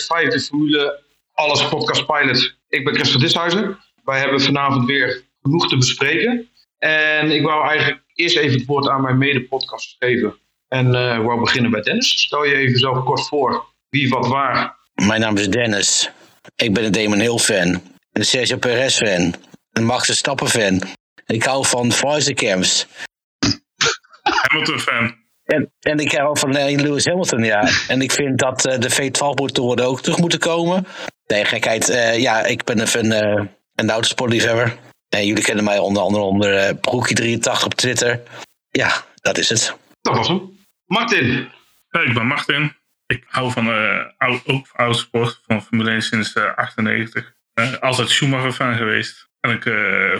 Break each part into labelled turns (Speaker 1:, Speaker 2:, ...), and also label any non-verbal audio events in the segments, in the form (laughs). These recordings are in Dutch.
Speaker 1: vijfde Formule Alles Podcast Pilot. Ik ben Chris van Dishuizen. Wij hebben vanavond weer genoeg te bespreken. En ik wou eigenlijk eerst even het woord aan mijn mede-podcast geven. En uh, ik wou beginnen bij Dennis. Stel je even zelf kort voor. Wie, wat, waar.
Speaker 2: Mijn naam is Dennis. Ik ben een Damon Hill fan. Een Sergio Perez fan. Een Max Verstappen fan. Ik hou van Camps.
Speaker 3: Hamilton fan.
Speaker 2: En, en ik hou van uh, Lewis Hamilton, ja. (laughs) En ik vind dat uh, de V12-motoren ook terug moeten komen. Nee, gekheid. Uh, ja, ik ben een, een, een autosportliefhebber. En jullie kennen mij onder andere onder Broekie83 op Twitter. Ja, dat is het.
Speaker 1: Dat was hem. Martin.
Speaker 3: Hey, ik ben Martin. Ik hou van uh, ook autosport, van Formule 1 sinds 1998. Uh, altijd Schumacher-fan geweest. En ik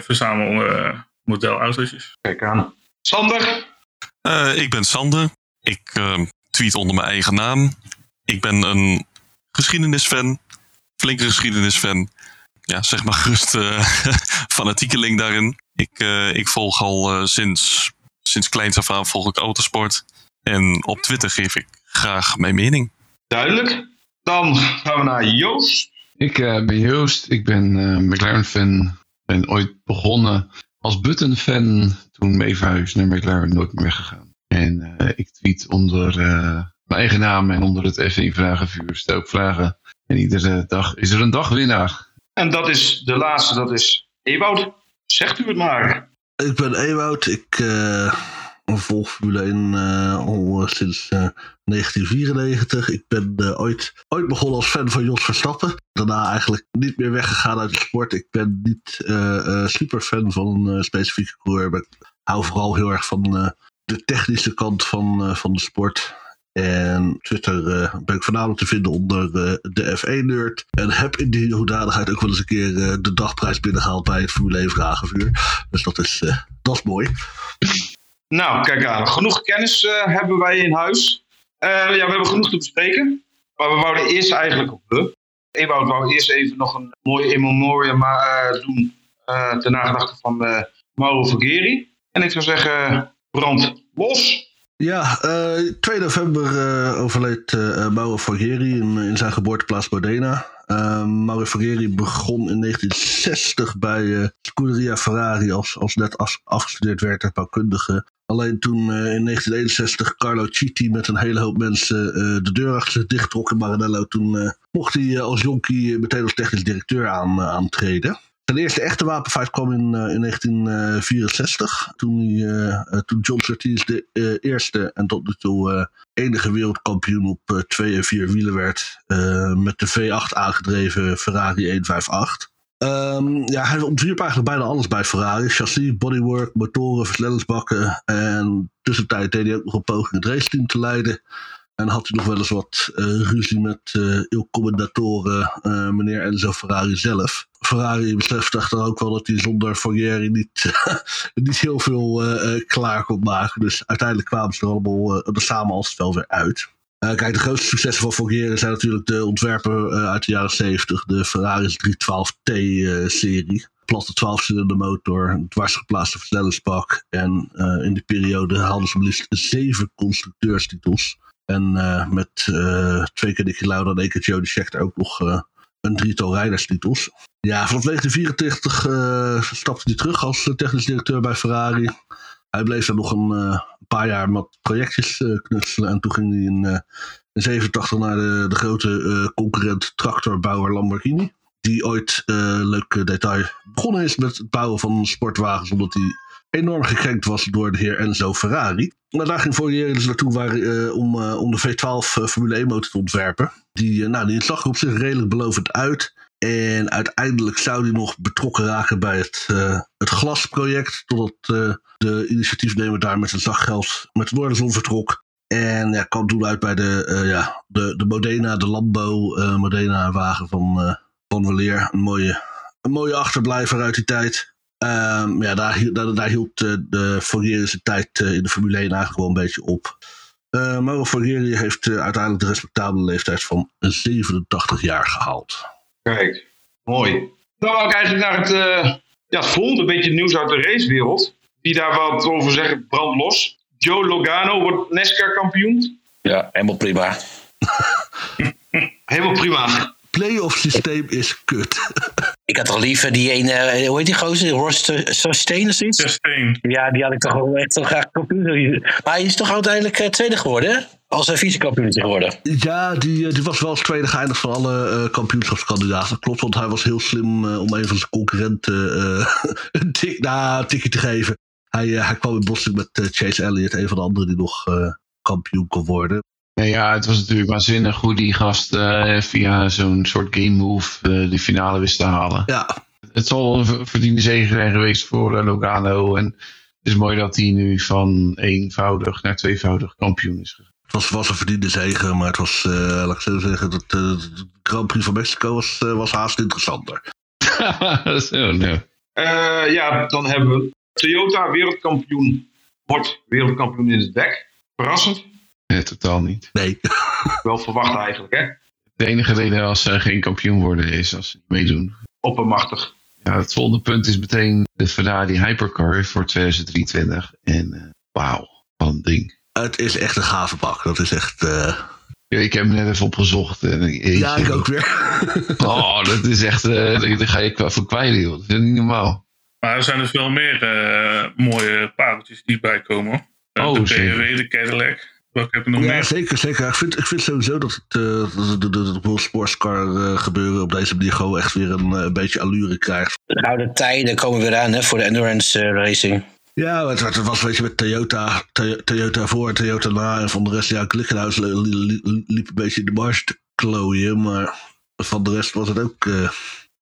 Speaker 3: verzamel modelautootjes.
Speaker 1: Kijk aan. Sander.
Speaker 4: Uh, ik ben Sander. Ik uh, tweet onder mijn eigen naam. Ik ben een geschiedenisfan. Flinke geschiedenisfan. Ja, zeg maar gerust uh, (laughs) fanatiekeling daarin. Ik, ik volg al sinds, sinds kleins af aan volg ik autosport. En op Twitter geef ik graag mijn mening.
Speaker 1: Duidelijk. Dan gaan we naar Joost.
Speaker 5: Ik ben Joost. Ik ben McLaren-fan. ben ooit begonnen als Button-fan toen mee verhuisd naar McLaren nooit meer weggegaan. En uh, ik tweet onder uh, mijn eigen naam en onder het F1 Vragenvuur stel ik vragen. En iedere dag is er een dagwinnaar.
Speaker 1: En dat is de laatste, dat is Ewout. Zegt u het maar.
Speaker 6: Ik ben Ewout. Ik uh, volg Formule 1 al sinds 1994. Ik ben ooit, ooit begonnen als fan van Jos Verstappen. Daarna eigenlijk niet meer weggegaan uit de sport. Ik ben niet super fan van een specifieke coureur. Maar ik hou vooral heel erg van de technische kant van, van de sport. En Twitter uh, ben ik voornamelijk te vinden onder de F1-nerd. En heb in die hoedanigheid ook wel eens een keer de dagprijs binnengehaald bij het Formule 1 Vragenvuur. Dus dat is, dat is mooi.
Speaker 1: Nou, kijk aan. Genoeg kennis hebben wij in huis. ja, we hebben genoeg te bespreken. Maar we wouden eerst eigenlijk op de. Ewout wou eerst even nog een mooie in memoriam doen. ten nagedachte van Mauro Vergeri. En ik zou zeggen, brand los.
Speaker 6: Ja, uh, eh, 2 november uh, overleed Mauro Forgeri in, in, zijn geboorteplaats Modena. Mauro Forgeri begon in 1960 bij Scuderia Ferrari als, als net as, afgestudeerd werktuigbouwkundige. Alleen toen in 1961 Carlo Citti met een hele hoop mensen de deur achter zich dicht trok in Maranello, toen mocht hij als jonkie meteen als technisch directeur aan, aantreden. Zijn eerste echte wapenfeit kwam in, uh, in 1964. Toen, hij, uh, toen John Surtees de eerste en tot nu toe enige wereldkampioen op twee en vier wielen werd. met de V8 aangedreven Ferrari 158. Um, ja, hij ontwierp eigenlijk bijna alles bij Ferrari. Chassis, bodywork, motoren, versnellingsbakken. En tussentijd deed hij ook nog een poging het raceteam te leiden. En had hij nog wel eens wat uh, ruzie met uh, Il Commendatore, uh, meneer Enzo Ferrari zelf. Ferrari beseft echter ook wel dat hij zonder Foglieri niet, (laughs) niet heel veel klaar kon maken. Dus uiteindelijk kwamen ze er allemaal samen als wel weer uit. kijk, de grootste successen van Foglieri zijn natuurlijk de ontwerpen uit de jaren 70. De Ferrari 312T-serie platte 12-cilinder motor, dwarsgeplaatste versnellingspak. En in die periode hadden ze maar liefst zeven constructeurstitels. En uh, met uh, twee keer Nicky Lauda en één keer Jody Scheckter ook nog uh, een drietal rijderstitels. Ja, vanaf 1984 stapte hij terug als technisch directeur bij Ferrari. Hij bleef daar nog een paar jaar met projectjes knutselen. En toen ging hij in, in 87 naar de, de grote concurrent tractorbouwer Lamborghini. Die ooit, leuk detail, begonnen is met het bouwen van sportwagens. Omdat hij enorm gekrenkt was door de heer Enzo Ferrari. Maar daar ging jaar dus naartoe uh, om, uh, om de V12 uh, Formule 1 motor te ontwerpen. Die, nou, die zag er op zich redelijk belovend uit. En uiteindelijk zou die nog betrokken raken bij het, het glasproject. Totdat de initiatiefnemer daar met zijn zachtgeld met de Noorderzon vertrok. En ja, kwam toen uit bij de, ja, de, de Modena, de Lambo Modena wagen van, van Weleer. Een mooie, een mooie achterblijver uit die tijd. Um, ja, daar, daar, daar hield uh, de Fourier tijd uh, in de Formule 1 eigenlijk wel een beetje op. Uh, maar Fourier heeft uiteindelijk de respectabele leeftijd van 87 jaar gehaald.
Speaker 1: Kijk, mooi. Dan wou ik eigenlijk naar het, ja, het volgende beetje nieuws uit de racewereld. Die daar wat over zeggen, brand los. Joe Logano wordt NASCAR kampioen.
Speaker 2: Ja, helemaal prima. (laughs)
Speaker 1: Helemaal prima.
Speaker 6: Playoff systeem is kut. (laughs)
Speaker 2: Ik had toch liever die ene, hoe heet die gozer? Ross Sustain of zoiets?
Speaker 3: Justin.
Speaker 2: Ja, die had ik toch wel echt zo graag kampioen. Maar hij is toch uiteindelijk eh, tweede geworden, hè? Als hij vicekampioen is geworden.
Speaker 6: Ja, die, eh, die was wel als tweede geëindigd van alle eh, kampioenschapskandidaten. Klopt, want hij was heel slim eh, om een van zijn concurrenten eh, (laughs) een, tik, nou, een tikje te geven. Hij, eh, hij kwam in botsing met eh, Chase Elliott, een van de anderen die nog eh, kampioen kon worden.
Speaker 5: Nee, ja, het was natuurlijk waanzinnig hoe die gast eh, via zo'n soort game move eh, de finale wist te halen.
Speaker 6: Ja,
Speaker 5: Het zal een ver- verdiende zege zijn geweest voor eh, Logano. En het is mooi dat hij nu van eenvoudig naar tweevoudig kampioen is gegaan.
Speaker 6: het was, was een verdiende zege, maar het was, eh, laat ik zo zeggen, dat, de Grand Prix van Mexico was, eh, was haast interessanter. (laughs)
Speaker 5: Zo, nou.
Speaker 1: Eh, ja, dan hebben we Toyota wereldkampioen. Wordt wereldkampioen in het dek. Verrassend.
Speaker 5: Nee, totaal niet.
Speaker 6: Nee, (laughs)
Speaker 1: Wel verwacht eigenlijk, hè?
Speaker 5: De enige reden als ze geen kampioen worden is als ze niet meedoen.
Speaker 1: Oppermachtig.
Speaker 5: Ja, het volgende punt is meteen de Ferrari Hypercar voor 2023. En eh, wauw, wat een ding.
Speaker 6: het is echt een gave bak. Dat is echt... eh,
Speaker 5: Ja, Ik heb hem net even opgezocht. En ik,
Speaker 6: ja, ik ook weer. (laughs)
Speaker 5: Oh, dat is echt, eh daar ga je qua voor kwijt, joh. Dat is niet normaal.
Speaker 3: Maar er zijn er veel meer eh, mooie pareltjes die bijkomen. Eh,
Speaker 5: Oh,
Speaker 3: de. BMW, de Cadillac. Welke heb je nog
Speaker 6: Ja,
Speaker 3: meer?
Speaker 6: zeker, zeker. Ik vind, ik vind sowieso dat het, uh, dat de, de, de World Sportscar uh, gebeuren op deze manier gewoon echt weer een, een beetje allure krijgt.
Speaker 2: De oude tijden komen weer aan hè, voor de endurance uh, racing.
Speaker 6: Ja, het, het, was weet je met Toyota, Toyota voor, Toyota na en van de rest, ja, Glickenhuis li, li, liep een beetje in de marge te klooien, maar van de rest was het ook, uh,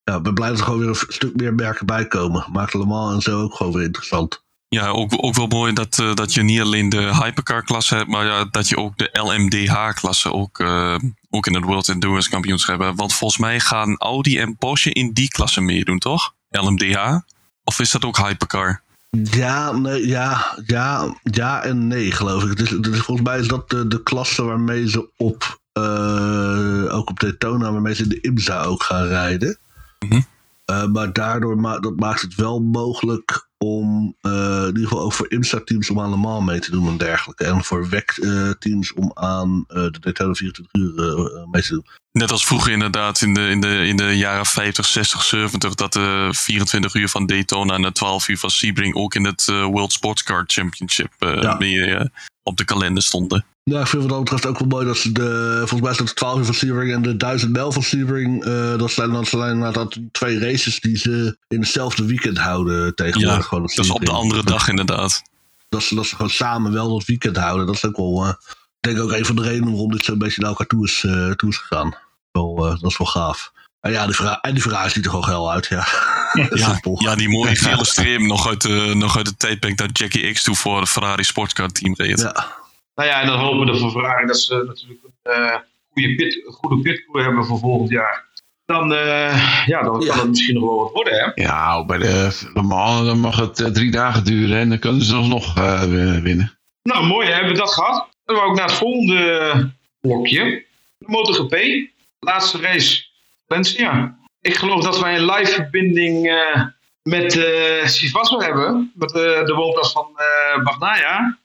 Speaker 6: ja, ik ben blij dat er gewoon weer een stuk meer merken bij komen. Maakt Le Mans en zo ook gewoon weer interessant.
Speaker 4: Ja, ook, ook wel mooi dat, uh, dat je niet alleen de hypercar-klasse hebt, maar ja, dat je ook de LMDH-klasse ook, uh, ook in het World Endurance Kampioenschap hebt. Want volgens mij gaan Audi en Porsche in die klasse meedoen, toch? LMDH? Of is dat ook hypercar?
Speaker 6: Ja, nee, ja, ja, ja en nee, geloof ik. Het is, het is, volgens mij is dat de, de klasse waarmee ze op, uh, ook op Daytona, waarmee ze in de IMSA ook gaan rijden.
Speaker 4: Mm -hmm.
Speaker 6: uh, maar daardoor ma dat maakt het wel mogelijk om uh, in ieder geval ook voor IMSA-teams om aan Le Mans mee te doen en dergelijke. En voor WEC-teams om aan uh, de Daytona 24 uur uh, mee te doen.
Speaker 4: Net als vroeger inderdaad in de, in de, in de jaren 50, 60, 70... dat de 24 uur van Daytona en de 12 uur van Sebring... ook in het World Sports Car Championship ja. mee op de kalender stonden.
Speaker 6: Ja, ik vind wat dat betreft ook wel mooi dat ze de. Volgens mij dat de 12 uur van Sebring en de 1000 mijl van Sebring. Uh, dat zijn dan zijn dat twee races die ze in hetzelfde weekend houden tegenwoordig.
Speaker 4: Ja,
Speaker 6: gewoon
Speaker 4: dat is op de andere dag inderdaad.
Speaker 6: Dat ze, dat ze gewoon samen wel dat weekend houden. Dat is ook wel. Uh, ik denk ook een van de redenen waarom dit zo'n beetje naar elkaar toe is, uh, toe is gegaan. Wel, dat is wel gaaf. En ja, die Ferrari, en die Ferrari ziet er gewoon geil uit, ja. (laughs)
Speaker 4: ja, ja, die mooie (laughs) gele stream nog uit de, nog uit de tijdperk dat Jackie X toe voor het Ferrari Sportscar team reed.
Speaker 6: Ja.
Speaker 1: Nou ja, en dan hopen we de Ferrari dat ze natuurlijk een uh, goede, pit, goede pitcrew hebben voor volgend jaar. Dan, uh, ja, dan ja. kan het misschien nog wel wat worden, hè?
Speaker 5: Ja, bij de Le Mans dan mag het uh, drie dagen duren en dan kunnen ze alsnog winnen.
Speaker 1: Nou, mooi, hebben we dat gehad. Dan gaan we ook naar het volgende blokje. De MotoGP, laatste race, Valencia. Ik geloof dat wij een live verbinding uh, met uh, Sivasso hebben. Met uh, de woonplaats van uh, Bagnaya.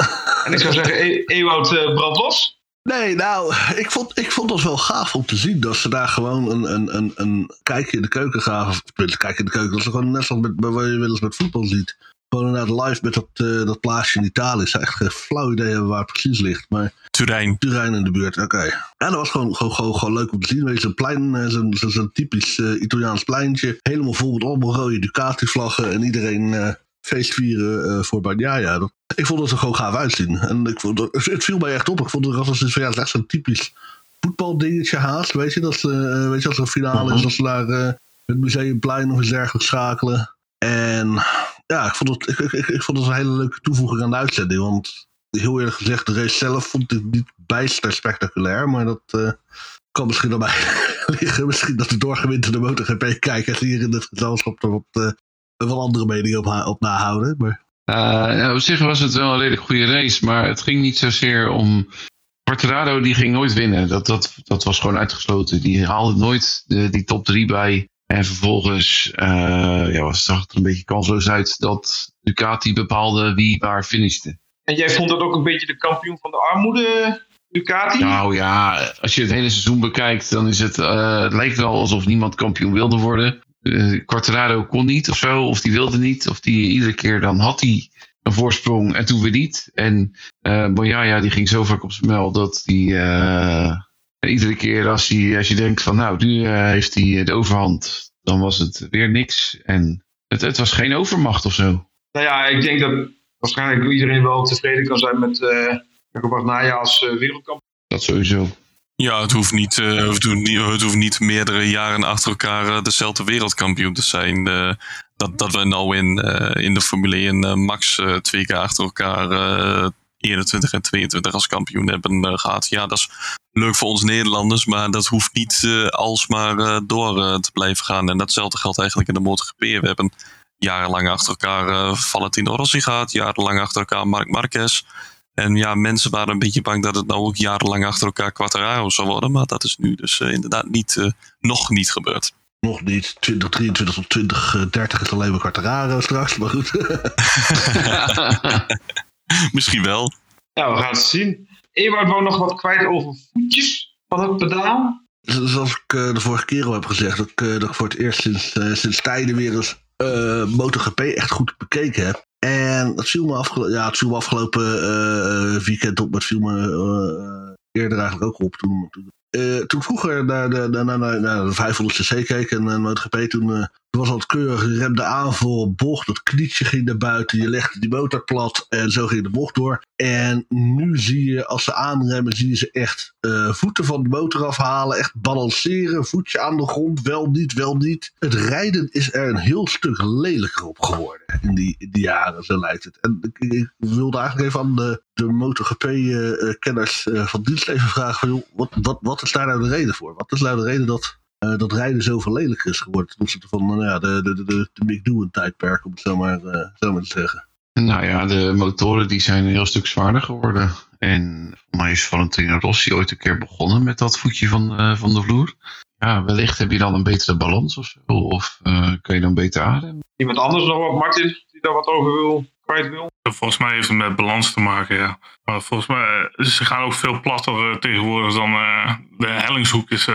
Speaker 1: en ik zou zeggen, e Ewout brand los.
Speaker 6: Nee, nou, ik vond, ik vond het wel gaaf om te zien dat ze daar gewoon een, een, een, een kijkje in de keuken gaven. Of een kijkje in de keuken, dat ze gewoon net zoals met, wat je wel met voetbal ziet. Gewoon inderdaad live met dat, uh, dat plaatsje in Italië. Ik zou echt geen flauw idee hebben waar het precies ligt. Maar
Speaker 4: Turijn.
Speaker 6: Turijn in de buurt, oké. Okay. Ja, dat was gewoon, gewoon, gewoon, gewoon leuk om te zien. Weet je, zo'n plein, zo'n zo, zo typisch uh, Italiaans pleintje. Helemaal vol met allemaal rode Ducati-vlaggen. En iedereen uh, feestvieren voor Bagnaia. Dat, ik vond het er gewoon gaaf uitzien. En ik vond, het viel mij echt op. Ik vond het als van, ja, het is echt zo'n typisch voetbaldingetje haast. Weet je, dat, weet je als er een finale -huh. is, dat ze daar uh, het museumplein nog eens dergelijks schakelen. En ja, ik vond, het, ik, vond het een hele leuke toevoeging aan de uitzending. Want heel eerlijk gezegd, de race zelf vond ik niet bijster spectaculair. Maar dat uh, kan misschien aan mij (laughs) liggen. Misschien dat de doorgewinterde MotoGP-kijkers hier in het gezelschap er wat, uh, wel andere meningen op, op nahouden. Maar...
Speaker 5: Uh, ja, op zich was het wel een redelijk goede race. Maar het ging niet zozeer om... Quartararo die ging nooit winnen. Dat, dat, dat was gewoon uitgesloten. Die haalde nooit die top 3 bij. En vervolgens uh, ja, was, zag het er een beetje kansloos uit dat Ducati bepaalde wie waar finishte.
Speaker 1: En jij vond dat ook een beetje de kampioen van de armoede Ducati?
Speaker 5: Nou ja, als je het hele seizoen bekijkt, dan is het, eh, het lijkt wel alsof niemand kampioen wilde worden. Uh, Quartararo kon niet of zo, of die wilde niet, of die iedere keer dan had hij een voorsprong en toen weer niet. En uh, die ging zo vaak op zijn mel dat die iedere keer als, hij, als je denkt van nou, nu heeft hij de overhand, dan was het weer niks. En het, het was geen overmacht of zo.
Speaker 1: Nou ja, ik denk dat waarschijnlijk iedereen wel tevreden kan zijn met uh, Jacob Bagnaia als uh, wereldkampioen.
Speaker 5: Dat sowieso.
Speaker 4: Ja, het hoeft, niet, uh, het, hoeft niet, het hoeft niet meerdere jaren achter elkaar dezelfde wereldkampioen te zijn. dat, dat we nou in, in de Formule 1 max twee keer achter elkaar 21 en 22 als kampioen hebben gehad. Ja, dat is leuk voor ons Nederlanders, maar dat hoeft niet alsmaar door te blijven gaan. En datzelfde geldt eigenlijk in de MotoGP. We hebben jarenlang achter elkaar Valentino Rossi gaat, jarenlang achter elkaar Marc Marquez. En ja, mensen waren een beetje bang dat het nou ook jarenlang achter elkaar Quattararo zou worden. Maar dat is nu dus uh, inderdaad niet, uh, nog niet gebeurd.
Speaker 6: Nog niet. 2023 tot 2030 is alleen maar Quattararo straks, maar goed. (laughs) (laughs) (laughs)
Speaker 4: Misschien wel.
Speaker 1: Ja, we gaan het zien. Ewout wou nog wat kwijt over voetjes van het pedaal.
Speaker 6: Zoals ik de vorige keer al heb gezegd, dat ik, dat ik voor het eerst sinds, sinds tijden weer eens uh, MotoGP echt goed bekeken heb. En dat viel me, afgelo ja, het viel me afgelopen uh, weekend op, maar het viel me uh, eerder eigenlijk ook op. Toen, toen, toen vroeger naar de, naar, naar, naar de 500 cc keek en uh, MotoGP, toen het was al keurig, je remde aan voor bocht, dat knietje ging naar buiten, je legde die motor plat en zo ging de bocht door. En nu zie je, als ze aanremmen, zie je ze echt uh, voeten van de motor afhalen, echt balanceren, voetje aan de grond, wel niet, wel niet. Het rijden is er een heel stuk lelijker op geworden in die, in die jaren, zo lijkt het. En ik, wilde eigenlijk even aan de, de MotoGP-kenners uh, uh, van dienst even vragen van, joh, wat, wat, wat is daar nou de reden voor? Wat is nou de reden dat uh, dat rijden zoveel lelijker is geworden ten opzichte van nou ja, de, de, de, de, de Mick Doohan tijdperk, om het zo maar, uh, zo maar te zeggen.
Speaker 5: Nou ja, de motoren die zijn een heel stuk zwaarder geworden. En voor mij is Valentino Rossi ooit een keer begonnen met dat voetje van, uh, van de vloer. Ja, wellicht heb je dan een betere balans of zo. Of kun je dan beter ademen.
Speaker 1: Iemand anders nog wat, Martin, die daar wat over wil, kwijt wil?
Speaker 3: Volgens mij heeft het met balans te maken, ja. Maar volgens mij, ze gaan ook veel platter tegenwoordig dan de hellingshoek is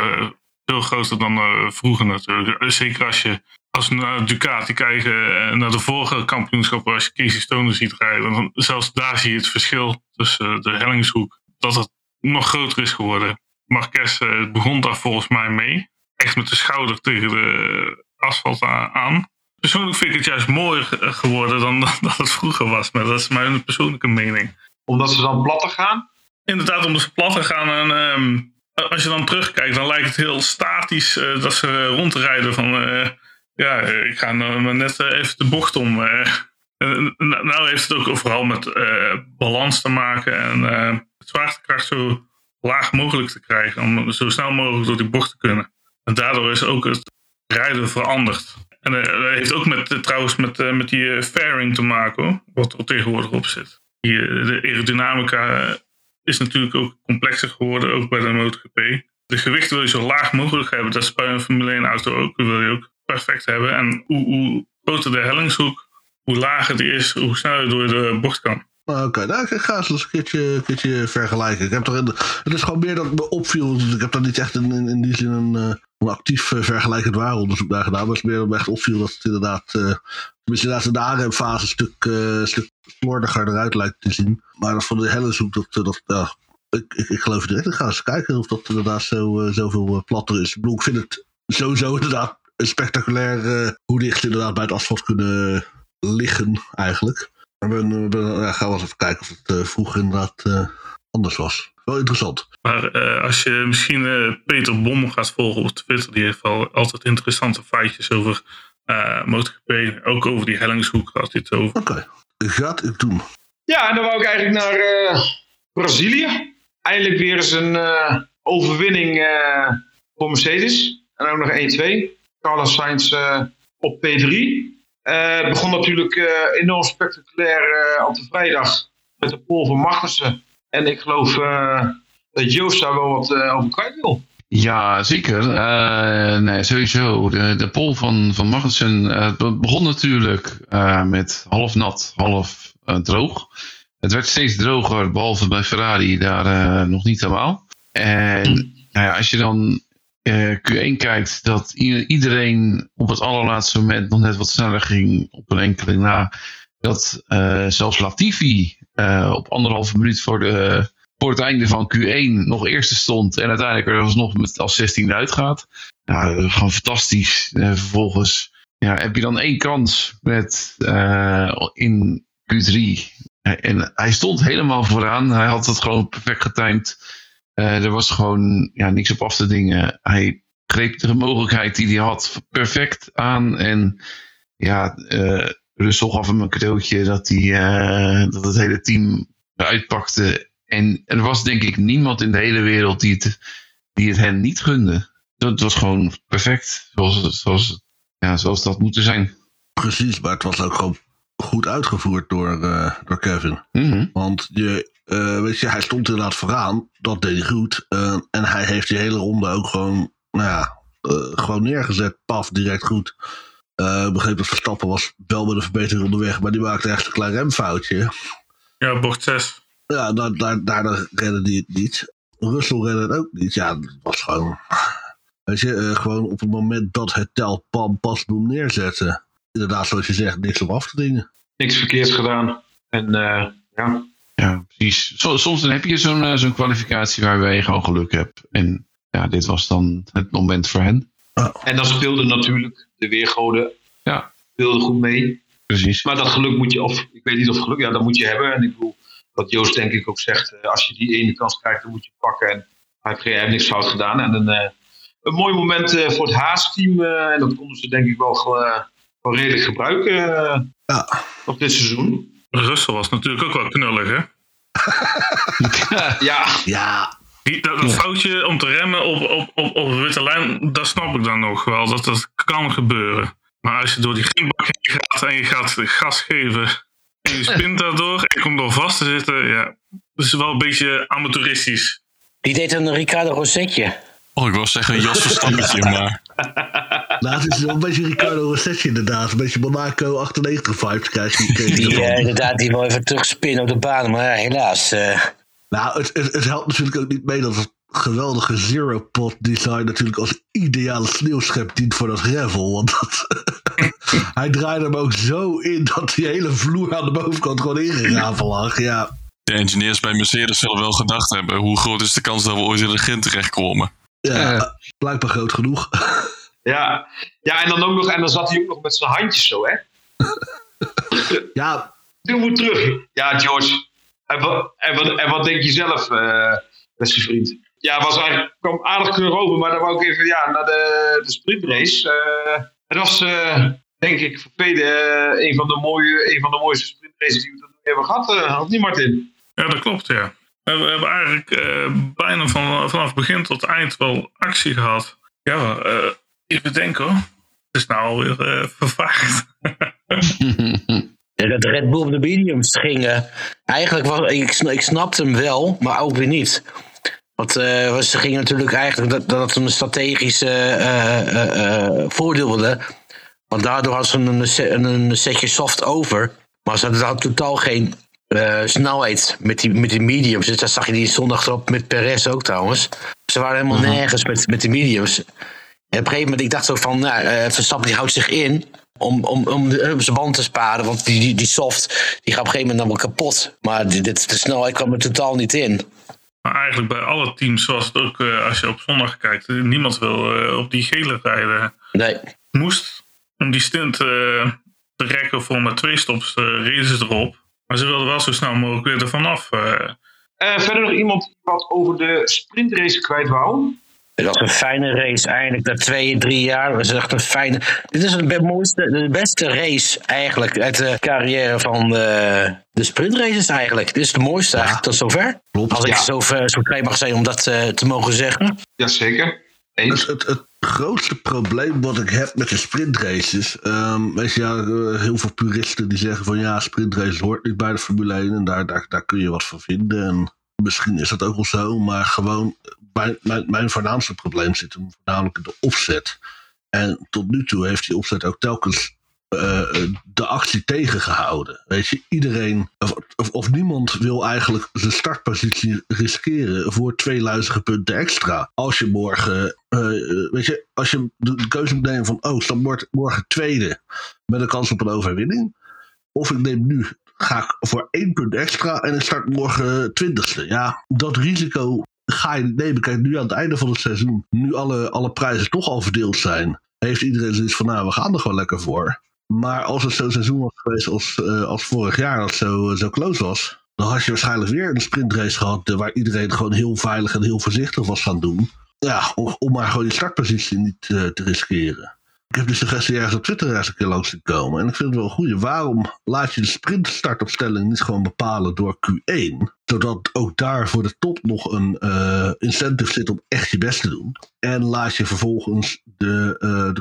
Speaker 3: veel groter dan uh, vroeger natuurlijk. Zeker als je als we naar Ducati kijken en naar de vorige kampioenschappen, als je Casey Stoner ziet rijden, dan zelfs daar zie je het verschil tussen de hellingshoek, dat het nog groter is geworden. Marquez begon daar volgens mij mee. Echt met de schouder tegen de asfalt aan. Persoonlijk vind ik het juist mooier geworden (laughs) dan dat het vroeger was. Maar dat is mijn persoonlijke mening.
Speaker 1: Omdat ze dan platter gaan?
Speaker 3: Inderdaad, omdat ze platter gaan. En um, als je dan terugkijkt, dan lijkt het heel statisch uh, dat ze rondrijden van... Uh, ja, ik ga nou net uh, even de bocht om. nou heeft het ook vooral met balans te maken en zwaartekracht zo laag mogelijk te krijgen. Om zo snel mogelijk door die bocht te kunnen. En daardoor is ook het rijden veranderd. En dat heeft ook met, trouwens met, met die fairing te maken, hoor, wat er tegenwoordig op zit. Die, de aerodynamica is natuurlijk ook complexer geworden, ook bij de MotoGP. De gewicht wil je zo laag mogelijk hebben. Dat is bij een Formule 1 auto ook. Dat wil je ook perfect hebben. En hoe, hoe groter de hellingshoek, hoe lager die is, hoe sneller je door de bocht kan.
Speaker 6: Oké, okay, nou, ik ga eens een keertje, keertje vergelijken. Ik heb er, het is gewoon meer dat me opviel. Dus ik heb daar niet echt in, in, in die zin een, een actief uh, vergelijkend waaronderzoek naar gedaan. Maar het meer me echt opviel dat het inderdaad... Uh, inderdaad de ARM-fase een stuk, uh, stuk slordiger eruit lijkt te zien. Maar dat van de hellingshoek, dat, dat, ik, ik, ik geloof direct. Ik ga eens kijken of dat inderdaad zo, zoveel platter is. Ik bedoel, ik vind het sowieso inderdaad spectaculair hoe dicht inderdaad bij het asfalt kunnen liggen eigenlijk. We, we, ja, gaan we eens even kijken of het vroeger inderdaad anders was. Wel interessant.
Speaker 3: Maar uh, als je misschien Peter Bom gaat volgen op Twitter, die heeft al altijd interessante feitjes over MotoGP. Ook over die hellingshoek had hij het over.
Speaker 6: Oké, okay. gaat ik doen.
Speaker 1: Ja, en dan wou ik eigenlijk naar Brazilië. Eindelijk weer eens een overwinning voor Mercedes. En ook nog 1-2. Carlos Sainz op P3. Het uh, begon natuurlijk uh, enorm spectaculair uh, op de vrijdag met de pol van Magnussen. En ik geloof dat Joost daar wel wat over kwijt wil.
Speaker 5: Ja, zeker. nee, sowieso. De, de pol van, van Magnussen begon natuurlijk met half nat, half droog. het werd steeds droger, behalve bij Ferrari daar eh, nog niet helemaal. En nou ja, als je dan eh, Q1 kijkt, dat iedereen op het allerlaatste moment nog net wat sneller ging op een enkele na. Dat eh, zelfs Latifi eh, op anderhalve minuut voor, de, voor het einde van Q1 nog eerste stond. En uiteindelijk er alsnog met als 16 uitgaat. Nou, gewoon fantastisch. Eh, vervolgens ja, heb je dan één kans met, eh, in Q3. En hij stond helemaal vooraan. Hij had het gewoon perfect getimed. Eh, er was gewoon ja, niks op af te dingen. Hij greep de mogelijkheid die hij had perfect aan. En ja, eh Russell gaf hem een cadeautje dat, hij, eh, dat het hele team uitpakte. En er was denk ik niemand in de hele wereld die het, die het hen niet gunde. Dat was gewoon perfect. Zoals, zoals, ja, zoals dat moeten zijn.
Speaker 6: Precies, maar het was ook gewoon goed uitgevoerd door, eh, door Kevin.
Speaker 5: Mhm.
Speaker 6: Want je, eh, weet je, hij stond inderdaad vooraan. Dat deed hij goed. En hij heeft die hele ronde ook gewoon, nou ja, gewoon neergezet. Paf, direct goed. Eh, Ik begreep dat Verstappen was wel met een verbetering onderweg. Maar die maakte echt een klein remfoutje.
Speaker 3: Ja, bocht 6.
Speaker 6: Ja, daar, daar, daardoor redde hij het niet. Russell redde het ook niet. Ja, het was gewoon... Weet je, eh, gewoon op het moment dat het tel pam pas boem neerzetten. Inderdaad, zoals je zegt, niks op af te dingen.
Speaker 1: Niks verkeerds gedaan. En eh, ja,
Speaker 5: Ja, precies. Soms dan heb je zo'n zo'n kwalificatie waarbij je gewoon geluk hebt. En ja, dit was dan het moment voor hen.
Speaker 1: En dan speelde natuurlijk de weergoden
Speaker 5: Ja.
Speaker 1: speelde goed mee.
Speaker 5: Precies.
Speaker 1: Maar dat geluk moet je, of ik weet niet of geluk, ja, dat moet je hebben. En ik bedoel, wat Joost denk ik ook zegt, eh, als je die ene kans krijgt, dan moet je het pakken. En hij heeft, niks fout gedaan. En een, eh, een mooi moment eh, voor het Haas-team. eh, en dat konden ze denk ik wel, eh, wel redelijk gebruiken
Speaker 6: Ja.
Speaker 1: op dit seizoen.
Speaker 3: Russell was natuurlijk ook wel knullig, hè? (laughs)
Speaker 1: Ja,
Speaker 6: Ja,
Speaker 3: Die, dat, dat foutje om te remmen op, op, op, op een witte lijn, dat snap ik dan nog wel. Dat dat kan gebeuren. Maar als je door die grindbak heen gaat en je gaat gas geven en je spint daardoor en je komt door vast te zitten, ja, dat is wel een beetje amateuristisch.
Speaker 2: Die deed een Ricardo Rosetje.
Speaker 4: Oh, ik wil zeggen Jos Verstappetje, (laughs) maar
Speaker 6: nou, het is wel een beetje Ricardo Rossetti inderdaad. Een beetje Monaco 98 vibes krijg je.
Speaker 2: Die eh, inderdaad, die wil even terugspinnen op de baan. Maar ja, helaas. eh,
Speaker 6: Nou, het, het, het helpt natuurlijk ook niet mee dat het geweldige Zero Pot design natuurlijk als ideale sneeuwschep dient voor dat gravel. Want dat, (laughs) hij draaide hem ook zo in dat die hele vloer aan de bovenkant gewoon ingegraven lag. Ja,
Speaker 4: de engineers bij Mercedes zullen wel gedacht hebben: hoe groot is de kans dat we ooit in de grind terechtkomen?
Speaker 6: ja blijkbaar groot genoeg. (laughs)
Speaker 1: ja. ja en, dan ook nog, en dan zat hij ook nog met zijn handjes zo, hè.
Speaker 6: ja,
Speaker 1: Doe moet terug. Ja, George. En wat, en wat, en wat denk je zelf, eh, beste vriend? Ja, het was eigenlijk, kwam aardig keur over, maar dan wou ik even ja, naar de, de sprintrace. Eh, het was, eh, denk ik, voor velen eh, een, van de mooie, een van de mooiste sprintraces die we tot nu toe hebben gehad. eh, had niet, Martin?
Speaker 3: Ja, dat klopt, ja. We hebben, eigenlijk eh, bijna van, vanaf begin tot eind wel actie gehad. Ja, eh, even denken hoor. Het is nou alweer eh vervaagd. (laughs)
Speaker 2: Dat Red Bull op de mediums ging. eh, eigenlijk was ik, ik snapte hem wel, maar ook weer niet. Want eh, ze gingen natuurlijk eigenlijk dat, dat het een strategische eh, eh, voordeel wilde. Want daardoor hadden ze een, een, een setje soft over. Maar ze hadden totaal geen snelheid met die, met die mediums. Dus dat zag je die zondag erop met Perez ook trouwens. Ze waren helemaal nergens met, met de mediums. En op een gegeven moment, ik dacht zo van, nou, eh, Verstappen die houdt zich in om, om, om de, om zijn band te sparen. Want die, die, die soft, die gaat op een gegeven moment dan wel kapot. Maar die- dit, de snelheid kwam er totaal niet in.
Speaker 3: Maar eigenlijk bij alle teams, zoals het ook eh, als je op zondag kijkt, eh, niemand wil eh, op die gele rijden.
Speaker 2: Nee.
Speaker 3: Moest om die stint eh, te rekken voor met twee stops, eh reden ze erop. Maar ze wilden wel zo snel mogelijk weer ervan af. eh.
Speaker 1: Eh, verder nog iemand wat over de sprintrace kwijt wou?
Speaker 2: Het was een fijne race eindelijk. Na twee, drie jaar was het echt een fijne... Dit is de mooiste, de beste race eigenlijk uit de carrière van de, de sprintraces eigenlijk. Dit is de mooiste eigenlijk tot zover.
Speaker 6: Klopt,
Speaker 2: Als ik
Speaker 1: ja.
Speaker 2: zo, ver- zo vrij mag zijn om dat eh, te mogen zeggen.
Speaker 1: Jazeker.
Speaker 6: Het,
Speaker 1: Eens.
Speaker 6: het, het grootste probleem wat ik heb met de sprintraces. ehm weet je, ja, eh, heel veel puristen die zeggen van ja, sprintraces hoort niet bij de Formule 1 en daar, daar, daar kun je wat van vinden. En misschien is dat ook wel zo, maar gewoon mijn, mijn, mijn voornaamste probleem zit hem voornamelijk in de opzet. En tot nu toe heeft die opzet ook telkens eh, de actie tegengehouden. Weet je, iedereen, of, of, niemand wil eigenlijk zijn startpositie riskeren voor twee luizige punten extra. Als je morgen, eh, weet je, als je de, keuze moet nemen van, oh, stap morgen, morgen tweede met een kans op een overwinning. Of ik neem nu, ga ik voor één punt extra en ik start morgen twintigste. Ja, dat risico ga nemen. Kijk, nu aan het einde van het seizoen, nu alle, alle prijzen toch al verdeeld zijn, heeft iedereen zoiets van, nou, we gaan er gewoon lekker voor. Maar als het zo'n seizoen was geweest als, eh, als vorig jaar, dat zo, zo close was, dan had je waarschijnlijk weer een sprintrace gehad eh, waar iedereen gewoon heel veilig en heel voorzichtig was gaan doen. Ja, om, om maar gewoon je startpositie niet eh, te riskeren. Ik heb de suggestie ergens op Twitter eens een keer langs gekomen. En ik vind het wel goed. Waarom laat je de sprintstartopstelling niet gewoon bepalen door Q1? Zodat ook daar voor de top nog een eh, incentive zit om echt je best te doen. En laat je vervolgens de, eh,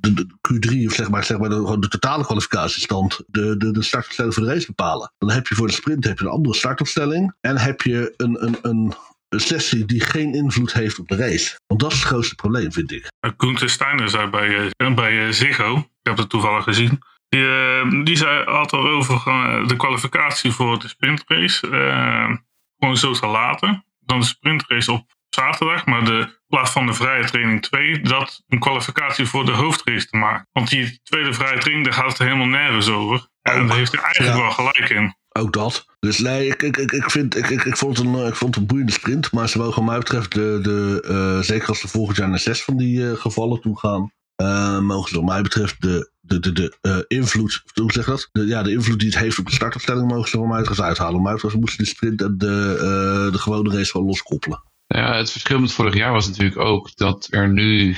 Speaker 6: de, de Q3, of zeg maar, zeg maar de totale kwalificatiestand, de, de, de startopstelling voor de race bepalen. Dan heb je voor de sprint heb je een andere startopstelling. En heb je een, een, een, een sessie die geen invloed heeft op de race. Want dat is het grootste probleem, vind ik.
Speaker 3: Koen Steiner zei bij, eh, bij eh, Ziggo, ik heb het toevallig gezien. Die, eh, die zei had al over eh, de kwalificatie voor de sprintrace. eh, gewoon zo te laten. Dan de sprintrace op zaterdag, maar de in plaats van de vrije training 2, dat een kwalificatie voor de hoofdrace te maken. Want die tweede vrije training, daar gaat het helemaal nergens over. En daar heeft hij eigenlijk
Speaker 6: Ja.
Speaker 3: wel gelijk in.
Speaker 6: Ook dat. Dus nee, ik, ik, ik, ik, vind, ik, ik, ik, vond het een, ik vond een boeiende sprint. Maar ze mogen mij betreft, de, de, eh, zeker als ze volgend jaar naar zes van die eh, gevallen toe gaan, eh, mogen ze wat mij betreft de, de, de, de invloed, hoe zeg je dat? De, ja, de invloed die het heeft op de startopstelling mogen ze van mij betreft uithalen. Maar ze moesten de sprint en de, de gewone race gewoon loskoppelen.
Speaker 5: Ja, het verschil met vorig jaar was natuurlijk ook dat er nu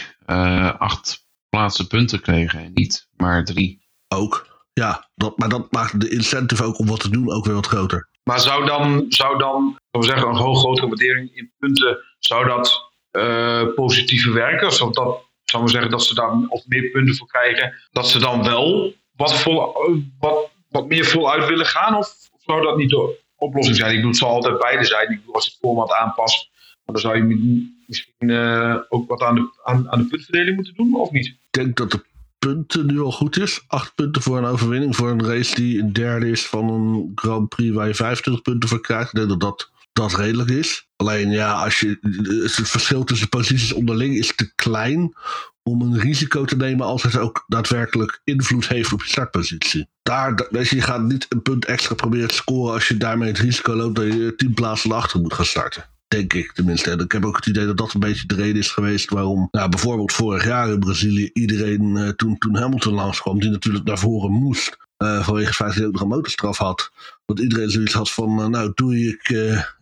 Speaker 5: acht plaatsen punten kregen en niet maar drie.
Speaker 6: Ook. Ja, dat, maar dat maakt de incentive ook om wat te doen ook weer wat groter.
Speaker 1: Maar zou dan, zou dan we zeggen, een hoog grotere waardering in punten, zou dat eh positiever werken? Zou dat, zou we zeggen dat ze daar of meer punten voor krijgen, dat ze dan wel wat, vol, wat, wat meer voluit willen gaan? Of zou dat niet de oplossing zijn? Ik bedoel, het zal altijd beide zijn. Ik bedoel, als je het format aanpast, dan zou je mi- misschien eh, ook wat aan de, aan, aan de puntverdeling moeten doen, of niet?
Speaker 6: Ik denk dat de punten nu al goed is. Acht punten voor een overwinning voor een race die een derde is van een Grand Prix waar je 25 punten voor krijgt. Ik denk dat dat, dat redelijk is. Alleen ja, als je, het verschil tussen posities onderling is te klein om een risico te nemen als het ook daadwerkelijk invloed heeft op je startpositie. Daar, da- weet je, gaat niet een punt extra proberen te scoren als je daarmee het risico loopt dat je tien plaatsen achter moet gaan starten. Denk ik tenminste. En ik heb ook het idee dat dat een beetje de reden is geweest waarom, nou, bijvoorbeeld vorig jaar in Brazilië, iedereen eh, toen, toen Hamilton langskwam, die natuurlijk naar voren moest, eh, vanwege het feit dat hij ook nog een motorstraf had. Dat iedereen zoiets had van, eh, nou doei, ik,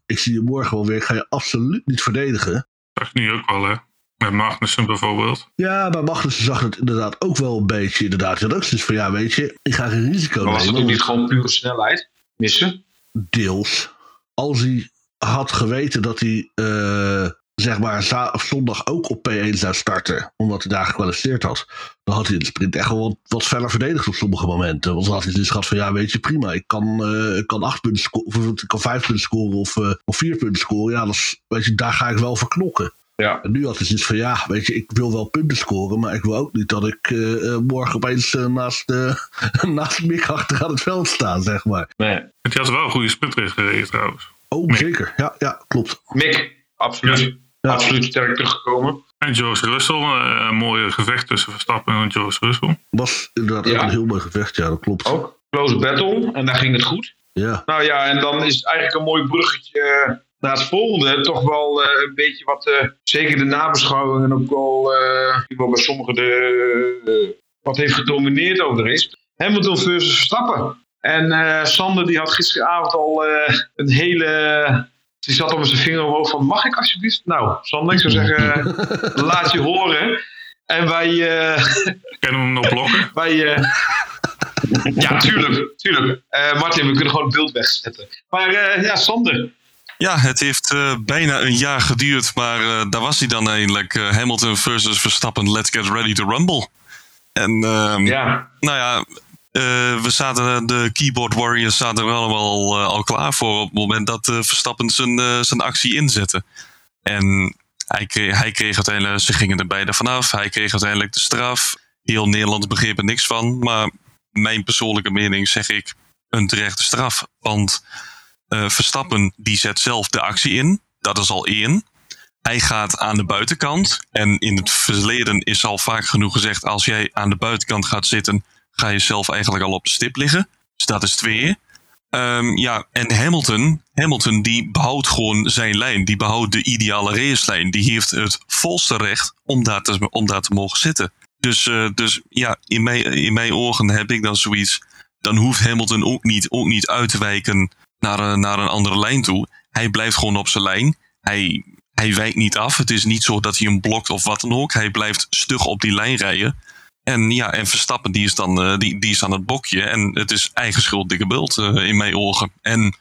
Speaker 6: ik zie je morgen wel weer, ik ga je absoluut niet verdedigen.
Speaker 3: Dat zag je nu ook wel, hè. Met Magnussen bijvoorbeeld.
Speaker 6: Ja, bij Magnussen zag het inderdaad ook wel een beetje, inderdaad. Je had ook zoiets van, ja weet je, ik ga geen risico
Speaker 1: Maar was het
Speaker 6: nemen.
Speaker 1: ook niet gewoon pure snelheid missen?
Speaker 6: deels. Als hij had geweten dat hij eh, zeg maar zondag ook op P1 zou starten, omdat hij daar gekwalificeerd had, dan had hij in de sprint echt wel wat, wat feller verdedigd op sommige momenten. Want dan had hij dus gehad van ja, weet je, prima, ik kan, eh, ik kan acht punten scoren, of ik kan vijf punten scoren of, eh, of vier punten scoren. Ja, dat is, weet je, daar ga ik wel voor knokken.
Speaker 1: Ja.
Speaker 6: En nu had hij zoiets van ja, weet je, ik wil wel punten scoren, maar ik wil ook niet dat ik eh, eh, morgen opeens eh, naast, uh, (laughs) naast Mick achter aan het veld sta, zeg maar.
Speaker 1: Nee.
Speaker 3: Die had wel een goede sprintrace gereden trouwens.
Speaker 6: Oh,
Speaker 3: Mick.
Speaker 6: zeker. Ja, ja, klopt.
Speaker 1: Mick, absoluut.
Speaker 6: Ja.
Speaker 1: Absoluut sterk teruggekomen.
Speaker 3: En George Russell, eh, een mooie gevecht tussen Verstappen en George Russell.
Speaker 6: Was inderdaad ook
Speaker 1: Ja.
Speaker 6: een heel mooi gevecht, ja, dat klopt.
Speaker 1: Ook. Close battle. En daar ging het goed.
Speaker 6: Ja,
Speaker 1: Nou ja, en dan is het eigenlijk een mooi bruggetje naar het volgende. Toch wel eh, een beetje wat, eh, zeker de nabeschouwingen ook wel, eh, bij sommigen de, eh, wat heeft gedomineerd over de race. Hamilton versus Verstappen. En eh, Sander die had gisteravond al eh, een hele... Die zat al met zijn vinger omhoog van, mag ik alsjeblieft? Nou, Sander, ik zou zeggen, (laughs) laat je horen. En wij... eh, (laughs)
Speaker 3: Kennen we hem nog blokken? (laughs)
Speaker 1: wij, eh, ja, tuurlijk. tuurlijk. Eh, Martin, we kunnen gewoon het beeld wegzetten. Maar eh, ja, Sander.
Speaker 4: Ja, het heeft eh, bijna een jaar geduurd, maar eh, daar was hij dan eindelijk. eh, Hamilton versus Verstappen, let's get ready to rumble. En ehm,
Speaker 1: Ja,
Speaker 4: nou ja, eh, we zaten, de keyboard warriors zaten er allemaal eh, al klaar voor op het moment dat eh, Verstappen zijn, eh, zijn actie inzette. En hij kreeg, hij kreeg uiteindelijk, ze gingen er beide vanaf, hij kreeg uiteindelijk de straf. heel Nederland begreep er niks van. Maar mijn persoonlijke mening zeg ik een terechte straf. Want Verstappen die zet zelf de actie in. Dat is al één. Hij gaat aan de buitenkant. En in het verleden is al vaak genoeg gezegd: als jij aan de buitenkant gaat zitten, ga je zelf eigenlijk al op de stip liggen. Dus dat is twee. Um, ja, en Hamilton, Hamilton die behoudt gewoon zijn lijn. Die behoudt de ideale racelijn. Die heeft het volste recht om daar te, om daar te mogen zitten. Dus, uh, dus ja, in mijn, in mijn ogen heb ik dan zoiets. Dan hoeft Hamilton ook niet, ook niet uit te wijken naar, uh, naar een andere lijn toe. Hij blijft gewoon op zijn lijn. Hij, hij wijkt niet af. Het is niet zo dat hij hem blokt of wat dan ook. Hij blijft stug op die lijn rijden. En ja, en Verstappen die is dan, uh, die, die is aan het bokje. En het is eigen schuld dikke bult uh, in mijn ogen. En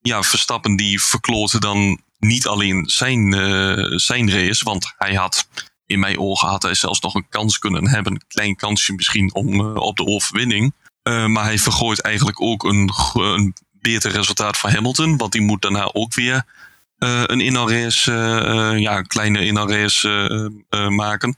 Speaker 4: ja, Verstappen die verkloot dan niet alleen zijn, uh, zijn race. Want hij had, in mijn ogen had hij zelfs nog een kans kunnen hebben. Een klein kansje misschien om, op de overwinning. maar hij vergooit eigenlijk ook een, een beter resultaat voor Hamilton. Want die moet daarna ook weer een inhaalrace, ja, een kleine inhaalrace maken.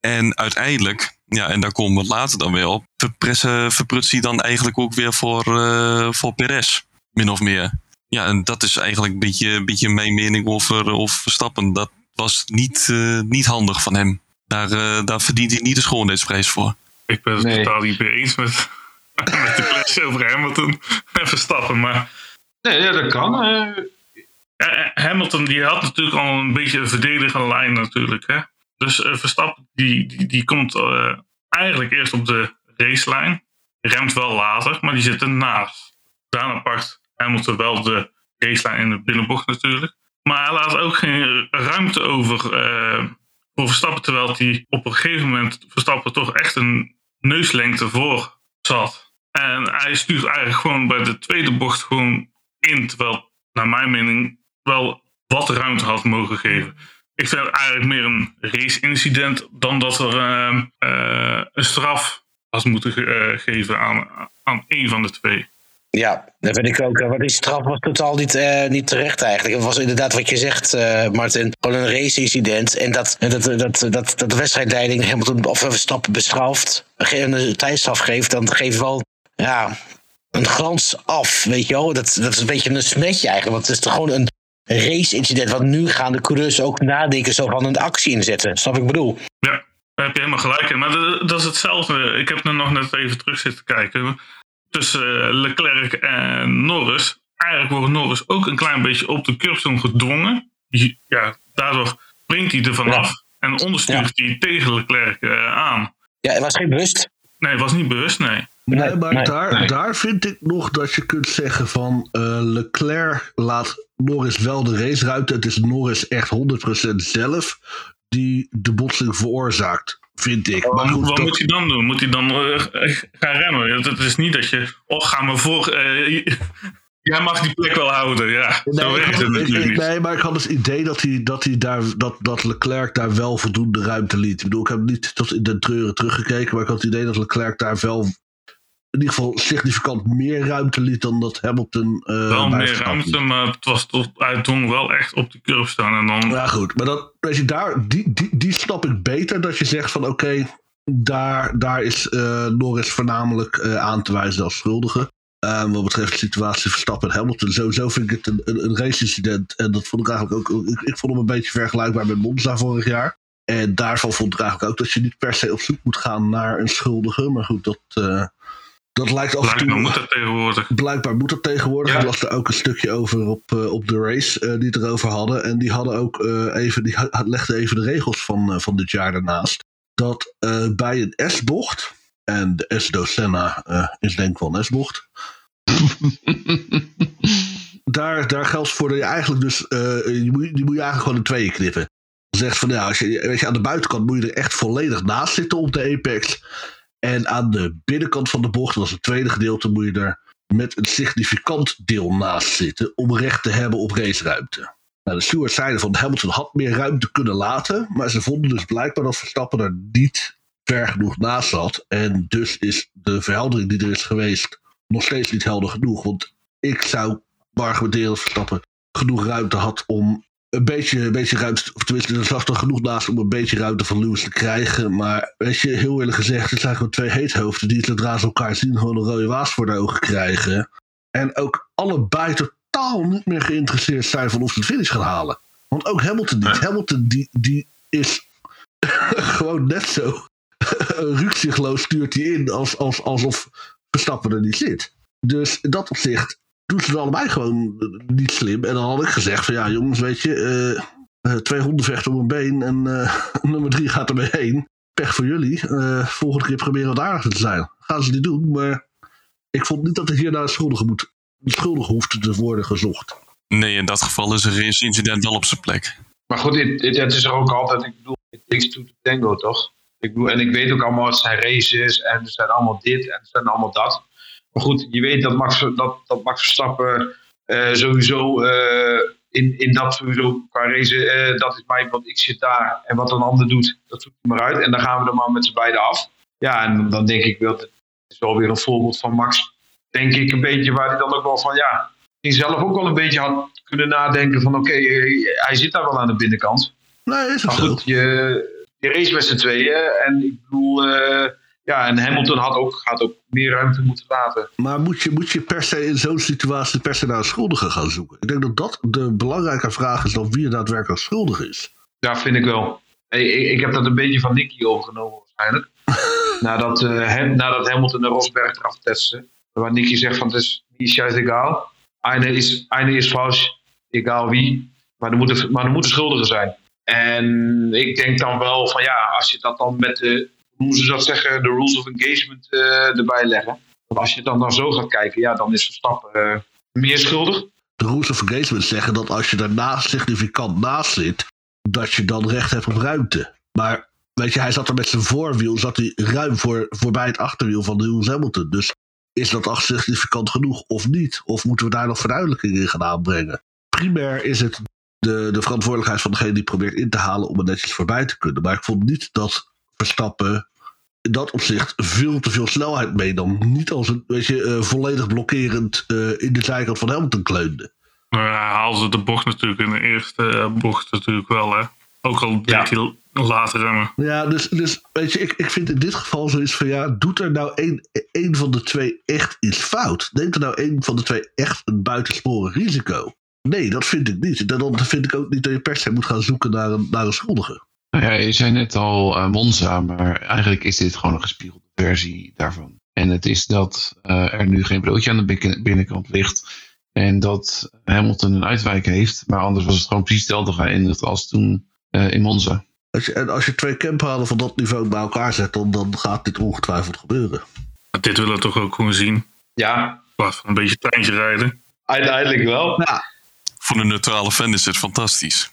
Speaker 4: En uiteindelijk ja, en daar komen we later dan weer op. Verpressen, verprutst hij dan eigenlijk ook weer voor, uh, voor Perez, min of meer. Ja, en dat is eigenlijk een beetje, een beetje mijn mening over, over Verstappen. Dat was niet, uh, niet handig van hem. Daar, uh, daar verdient hij niet de schoonheidsprijs voor.
Speaker 3: Ik ben het nee. totaal niet mee eens met, (laughs) met de clash over Hamilton en Verstappen. Maar...
Speaker 1: Nee, ja, dat kan.
Speaker 3: Hamilton die had natuurlijk al een beetje een verdedigende lijn natuurlijk. Hè? Dus uh, Verstappen die, die, die komt uh, eigenlijk eerst op de racelijn. Remt wel later, maar die zit ernaast. Daarna pakt Hamilton wel de racelijn in de binnenbocht natuurlijk. Maar hij laat ook geen ruimte over uh, voor Verstappen. Terwijl hij op een gegeven moment Verstappen toch echt een neuslengte voor zat. En hij stuurt eigenlijk gewoon bij de tweede bocht gewoon in. Terwijl, naar mijn mening, wel wat ruimte had mogen geven. Ik vind het eigenlijk meer een race-incident dan dat er uh, uh, een straf had moeten ge uh, geven aan, aan één van de twee.
Speaker 2: Ja, dat vind ik ook. Want die straf was totaal niet, uh, niet terecht eigenlijk. Het was inderdaad wat je zegt, Martin. Gewoon een race-incident. En dat, dat, dat, dat, dat de wedstrijdleiding Hamilton of Verstappen bestraft. Een tijdstraf geeft, dan geeft wel ja, een glans af. Weet je wel? Dat, dat is een beetje een smetje eigenlijk. Want het is gewoon een race-incident. Want nu gaan de coureurs ook nadenken zo van een actie inzetten. Snap ik bedoel?
Speaker 3: Ja, daar heb je helemaal gelijk in. Maar dat, dat is hetzelfde. Ik heb er nog net even terug zitten kijken. Tussen Leclerc en Norris. Eigenlijk wordt Norris ook een klein beetje op de curbstone gedwongen. Ja, daardoor springt hij er vanaf. Ja. En onderstuurt ja. hij tegen Leclerc uh, aan.
Speaker 2: Ja, het was geen bewust.
Speaker 3: Nee, het was niet bewust, nee.
Speaker 6: Nee, maar nee, daar, nee. daar vind ik nog dat je kunt zeggen van uh, Leclerc laat Norris wel de raceruimte. Het is Norris echt 100% zelf die de botsing veroorzaakt, vind ik.
Speaker 3: Maar goed, wat dat... moet hij dan doen? Moet hij dan uh, gaan remmen? Het is niet dat je, oh ga maar voor, uh, (laughs) Jij mag die plek wel houden, ja. Nee, Zo werkt het natuurlijk
Speaker 6: niet. Nee, maar ik had het idee dat, hij, dat, hij daar, dat, dat Leclerc daar wel voldoende ruimte liet. Ik bedoel, ik heb niet tot in de treuren teruggekeken, maar ik had het idee dat Leclerc daar wel in ieder geval significant meer ruimte liet dan dat Hamilton. Uh,
Speaker 3: wel meer ruimte, maar het was toch, hij dwong wel echt op de curve staan. En dan...
Speaker 6: Ja, goed. Maar dat, weet je, daar, die, die, die snap ik beter dat je zegt van oké, okay, daar, daar is uh, Norris voornamelijk uh, aan te wijzen als schuldige. Wat betreft de situatie Verstappen en Hamilton. Sowieso vind ik het een, een, een race-incident. En dat vond ik eigenlijk ook. Ik, ik, vond hem een beetje vergelijkbaar met Monza vorig jaar. En daarvan vond ik eigenlijk ook dat je niet per se op zoek moet gaan naar een schuldige. Maar goed, dat, uh, dat lijkt af en toe.
Speaker 3: moet dat tegenwoordig.
Speaker 6: Blijkbaar moet dat tegenwoordig. Ja. Ik las er ook een stukje over op, uh, op de race uh, die het erover hadden. En die hadden ook even. Die legden even de regels van, van dit jaar daarnaast. Dat bij een S-bocht. En de S-Do Senna is denk ik wel een S-bocht (laughs) daar, daar geldt voor dat je eigenlijk dus, uh, die, moet, die moet je eigenlijk gewoon in tweeën knippen. Zegt van ja, als je, weet je, aan de buitenkant moet je er echt volledig naast zitten op de apex. En aan de binnenkant van de bocht, dat is het tweede gedeelte, moet je er met een significant deel naast zitten om recht te hebben op raceruimte. Nou, de stewards zeiden van Hamilton had meer ruimte kunnen laten, maar ze vonden dus blijkbaar dat Verstappen er niet ver genoeg naast zat. En dus is de verheldering die er is geweest nog steeds niet helder genoeg. Want ik zou argumenteren dat Verstappen genoeg ruimte had om een beetje, een beetje ruimte, of tenminste, er zat er genoeg naast om een beetje ruimte van Lewis te krijgen. Maar weet je, heel eerlijk gezegd, het zijn gewoon twee heethoofden die zodra ze elkaar zien gewoon een rode waas voor de ogen krijgen. En ook allebei totaal niet meer geïnteresseerd zijn van of ze de finish gaan halen. Want ook Hamilton niet. Hamilton die, die is (laughs) gewoon net zo (laughs) rukzichtloos stuurt hij in als, als, alsof Verstappen er niet zit. Dus in dat opzicht doen ze het allebei gewoon niet slim. En dan had ik gezegd van ja jongens weet je, eh, eh, twee honden vechten op een been en eh, (laughs) nummer drie gaat ermee heen. Pech voor jullie. Eh, volgende keer proberen wat aardiger te zijn. Gaan ze niet doen, maar ik vond niet dat er hier naar schuldige, moet, schuldige hoeft te worden gezocht.
Speaker 4: Nee, in dat geval is een race-incident wel op zijn plek.
Speaker 1: Maar goed, dit, het is er ook altijd, ik bedoel, it takes two to tango, toch? Ik bedoel, en ik weet ook allemaal, het zijn races en er zijn allemaal dit en er zijn allemaal dat. Maar goed, je weet dat Max, dat, dat Max Verstappen eh, sowieso eh, in, in dat sowieso qua race, eh, dat is mij, want ik zit daar en wat een ander doet, dat zoekt hij maar uit. En dan gaan we er maar met z'n beiden af. Ja, en dan denk ik wel, het is wel weer een voorbeeld van Max, denk ik een beetje, waar hij dan ook wel van, ja, die zelf ook wel een beetje had kunnen nadenken van, oké, hij zit daar wel aan de binnenkant.
Speaker 6: Nee, is het
Speaker 1: Maar goed, je, je race met z'n tweeën. En ik bedoel, ja, en Hamilton had ook, had ook meer ruimte moeten laten.
Speaker 6: Maar moet je, moet je per se in zo'n situatie per se naar een schuldige gaan zoeken? Ik denk dat dat de belangrijke vraag is dan wie er daadwerkelijk schuldig is.
Speaker 1: Ja, vind ik wel. Ik, ik, ik heb dat een beetje van Nicky overgenomen waarschijnlijk. (laughs) nadat, Ham- nadat Hamilton de Rosberg eraf testte. Waar Nicky zegt van het is niet juist egal. Eine is, eine is vals, egal wie. Maar er moeten, maar er moeten schuldigen zijn. En ik denk dan wel van ja, als je dat dan met de, hoe ze dat zeggen, de rules of engagement eh, erbij leggen. Want als je dan, dan zo gaat kijken, ja, dan is Verstappen eh, meer schuldig.
Speaker 6: De rules of engagement zeggen dat als je daarnaast significant naast zit, dat je dan recht hebt op ruimte. Maar weet je, hij zat er met zijn voorwiel, zat hij ruim voor, voorbij het achterwiel van Lewis Hamilton. Dus is dat al significant genoeg of niet? Of moeten we daar nog verduidelijking in gaan aanbrengen? Primair is het de, de verantwoordelijkheid van degene die probeert in te halen om er netjes voorbij te kunnen. Maar ik vond niet dat Verstappen in dat opzicht veel te veel snelheid meenam. Niet als een weet je, eh, volledig blokkerend eh, in de zijkant van Hamilton kleunde.
Speaker 3: Nou ja, hij haalde de bocht natuurlijk in de eerste eh, bocht natuurlijk wel, hè. Ook al deed hij later remmen.
Speaker 6: Ja, dus, dus weet je, ik, ik vind in dit geval zoiets van ja, doet er nou één, één van de twee echt iets fout? Neemt er nou één van de twee echt een buitensporen risico? Nee, dat vind ik niet. Dan dan vind ik ook niet dat je per se moet gaan zoeken naar een, naar een schuldige.
Speaker 5: Nou ja, je zei net al eh, Monza, maar eigenlijk is dit gewoon een gespiegelde versie daarvan. En het is dat eh, er nu geen broodje aan de binnen- binnenkant ligt. En dat Hamilton een uitwijk heeft. Maar anders was het gewoon precies hetzelfde geëindigd als toen eh, in Monza.
Speaker 6: Als je, en als je twee camphalen van dat niveau bij elkaar zet, dan, dan gaat dit ongetwijfeld gebeuren.
Speaker 3: Maar dit willen we toch ook gewoon zien. In
Speaker 1: Ja,
Speaker 3: plaats van een beetje treintje rijden.
Speaker 1: uiteindelijk wel.
Speaker 4: Voor een neutrale fan is het fantastisch.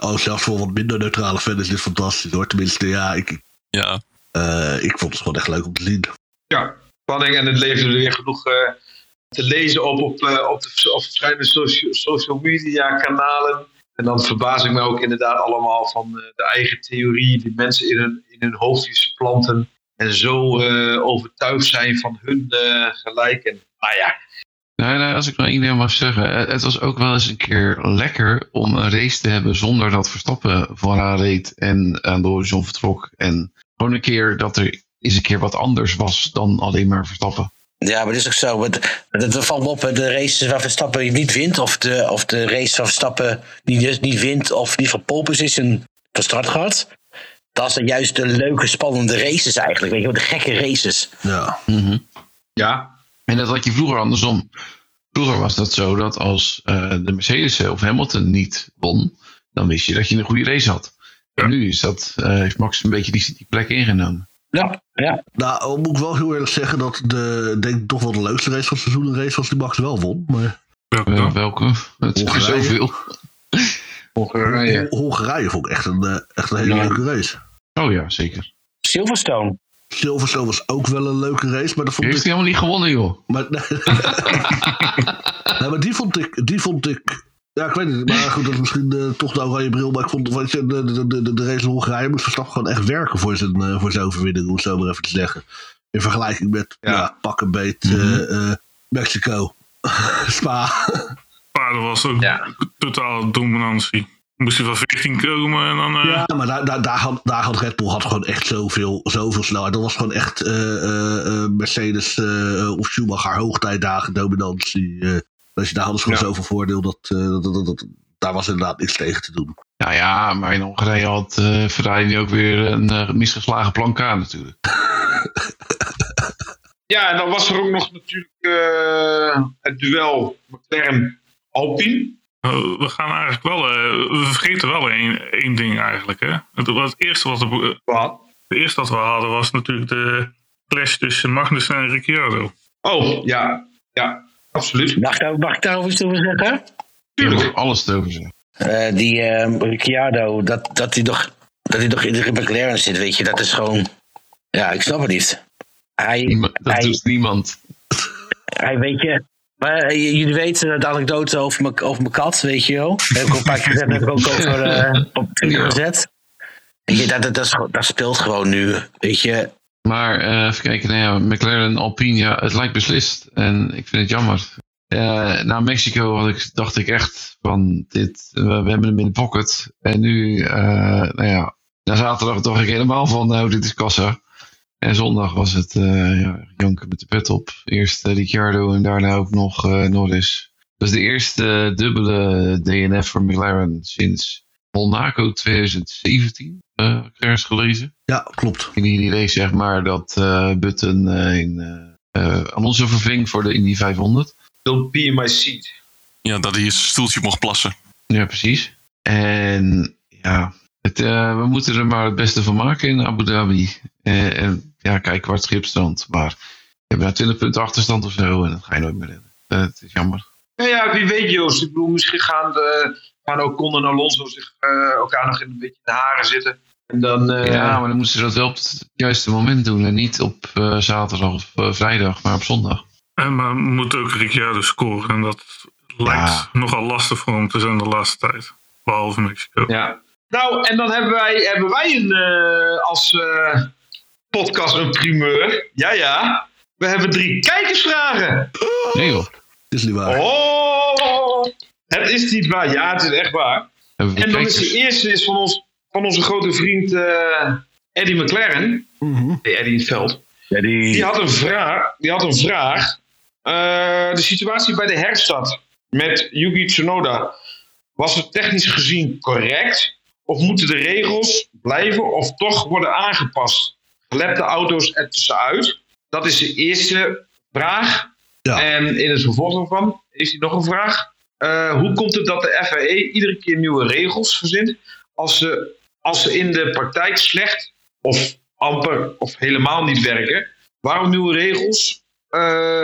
Speaker 6: Oh, zelfs voor wat minder neutrale fans is dit fantastisch hoor. Tenminste, ja, ik,
Speaker 4: Ja,
Speaker 6: eh, ik vond het gewoon echt leuk om te zien.
Speaker 1: Ja, spanning en het leverde weer genoeg eh, te lezen op, op, eh, op de op verschillende socia- social media kanalen. En dan verbaas ik me ook inderdaad allemaal van eh, de eigen theorie die mensen in hun, in hun hoofdjes planten. En zo eh, overtuigd zijn van hun eh, gelijk. En nou ja,
Speaker 5: Nou, nou, als ik nou één ding mag zeggen. Het was ook wel eens een keer lekker om een race te hebben zonder dat Verstappen vooraan reed en aan de horizon vertrok. En gewoon een keer dat er eens een keer wat anders was dan alleen maar Verstappen.
Speaker 2: Ja, maar dat is ook zo. Het, het, het valt me op, de races waar Verstappen niet wint, of de, of de race waar Verstappen die dus niet wint, of die van pole position van start gaat. Dat zijn juist de leuke, spannende races eigenlijk. Weet je wel, de gekke races.
Speaker 6: Ja.
Speaker 1: ja,
Speaker 5: En dat had je vroeger andersom. Vroeger was dat zo dat als eh, de Mercedes of Hamilton niet won, dan wist je dat je een goede race had. En nu is dat, eh, heeft Max een beetje die, die plek ingenomen.
Speaker 2: Ja, ja.
Speaker 6: Nou, al moet ik wel heel eerlijk zeggen dat de, denk ik toch wel de leukste race van het seizoen een race was die Max wel won. Maar
Speaker 3: Welke
Speaker 5: Eh? Het is
Speaker 6: Hongarije.
Speaker 5: zoveel.
Speaker 1: Hongarije.
Speaker 6: Hongarije vond ik echt een, eh, echt een hele
Speaker 1: Ja.
Speaker 6: leuke race.
Speaker 5: Oh ja, zeker.
Speaker 2: Silverstone.
Speaker 6: Silverstone was ook wel een leuke race, maar dat vond
Speaker 5: Heeft
Speaker 6: ik...
Speaker 5: hij helemaal niet gewonnen, joh.
Speaker 6: Maar, (laughs) nee, maar die vond ik, die vond ik... Ja, ik weet niet. Maar goed, dat is misschien eh, toch de oranje bril. Maar ik vond weet je, de, de, de, de, de race in Hongarije moest Verstappen gewoon echt werken voor zijn, eh, voor zijn overwinning. Om het zo maar even te zeggen. In vergelijking met
Speaker 1: Ja.
Speaker 6: ja. pak een beet eh, eh, Mexico. (laughs) Spa.
Speaker 3: Maar dat was ook
Speaker 1: Ja.
Speaker 3: totale dominantie. Moest hij van 14 komen en dan... eh,
Speaker 6: Ja, maar daar, daar, daar, had, daar had Red Bull had gewoon echt zoveel, zoveel snelheid. Dat was gewoon echt eh, eh, eh, Mercedes eh, of Schumacher hoogtijdagen dominantie. eh. dus daar hadden ze gewoon
Speaker 1: Ja.
Speaker 6: zoveel voordeel. Dat, eh, dat, dat, dat- daar was inderdaad niks tegen te doen.
Speaker 5: Nou ja, maar in Hongarije had eh Ferrari nu ook weer een misgeslagen plan K natuurlijk. (laughs)
Speaker 1: Ja, en dan was er ook nog natuurlijk eh, het duel McLaren-Alpine.
Speaker 3: We gaan eigenlijk wel, eh, we vergeten wel één, één ding eigenlijk. Hè? Het, het eerste wat we,
Speaker 1: Wat?
Speaker 3: het eerste wat we hadden was natuurlijk de clash tussen Magnussen en Ricciardo.
Speaker 1: Oh, ja. Ja, absoluut.
Speaker 2: Mag, ik daar- mag ik daarover iets over zeggen?
Speaker 1: Tuurlijk.
Speaker 5: alles erover zeggen.
Speaker 2: Eh, die eh, Ricciardo, dat, dat hij nog dat hij nog in de McLaren zit, weet je, dat is gewoon... Ja, ik snap het niet. Hij,
Speaker 5: Dat
Speaker 2: hij,
Speaker 5: doet niemand.
Speaker 2: hij weet je... Maar eh, jullie weten de anekdote over mijn, over mijn kat, weet je wel. Heb ik een paar keer gezet, heb ik ook over eh, op Twitter gezet. Weet je, dat, dat, dat, speelt gewoon nu, weet je.
Speaker 5: Maar eh, even kijken, nou ja, McLaren Alpine, ja, het lijkt beslist. En ik vind het jammer. Eh, na Mexico had ik, dacht ik echt van, dit, we, we hebben hem in de pocket. En nu, nou ja, na zaterdag dacht ik helemaal van, nou, dit is kassa. En zondag was het eh ja, janken met de pet op. Eerst eh, Ricciardo en daarna ook nog eh, Norris. Dat is de eerste dubbele DNF voor McLaren sinds Monaco 2017. eh heb ik ergens gelezen
Speaker 6: Ja, klopt.
Speaker 5: in die race, zeg maar, dat eh, Button eh, in Alonso verving voor de Indy 500.
Speaker 1: Don't be in my seat.
Speaker 4: Ja, dat hij in zijn stoeltje mocht plassen.
Speaker 5: Ja, precies. En ja, het, eh, we moeten er maar het beste van maken in Abu Dhabi. Eh, en ja, kijk waar het schip strandt. Maar we hebben daar 20 punten achterstand of zo en dat ga je nooit meer redden. Eh, het is jammer.
Speaker 1: Nou ja, wie weet Joost. Ik bedoel, misschien gaan, de, gaan ook Con en Alonso zich eh, elkaar nog in een beetje in de haren zitten. En dan... eh,
Speaker 5: ja, maar dan moeten ze dat wel op het juiste moment doen. En niet op eh, zaterdag of vrijdag, maar op zondag.
Speaker 3: En maar moet ook Ricciardo scoren. En dat lijkt
Speaker 5: Ja.
Speaker 3: nogal lastig voor hem te zijn de laatste tijd. Behalve Mexico.
Speaker 1: Ja. Nou, en dan hebben wij, hebben wij een, eh, als eh, podcast een primeur. Ja, ja. We hebben drie kijkersvragen.
Speaker 5: Nee joh,
Speaker 6: Is niet waar.
Speaker 1: Oh, het is niet waar. Ja, het is echt waar. En dan is de eerste is van, ons, van onze grote vriend eh Eddie McLaren. Nee, Eddie in het veld.
Speaker 2: Ja, die,
Speaker 1: had een vraag. Die had een vraag. Eh, de situatie bij de herstart met Yuki Tsunoda. Was het technisch gezien correct? Of moeten de regels blijven of toch worden aangepast? Gelepte auto's er tussenuit? Dat is de eerste vraag.
Speaker 6: Ja.
Speaker 1: En in het vervolg daarvan is hij nog een vraag. Eh, hoe komt het dat de FAE iedere keer nieuwe regels verzint als ze, als ze in de praktijk slecht of amper of helemaal niet werken? Waarom nieuwe regels? Eh,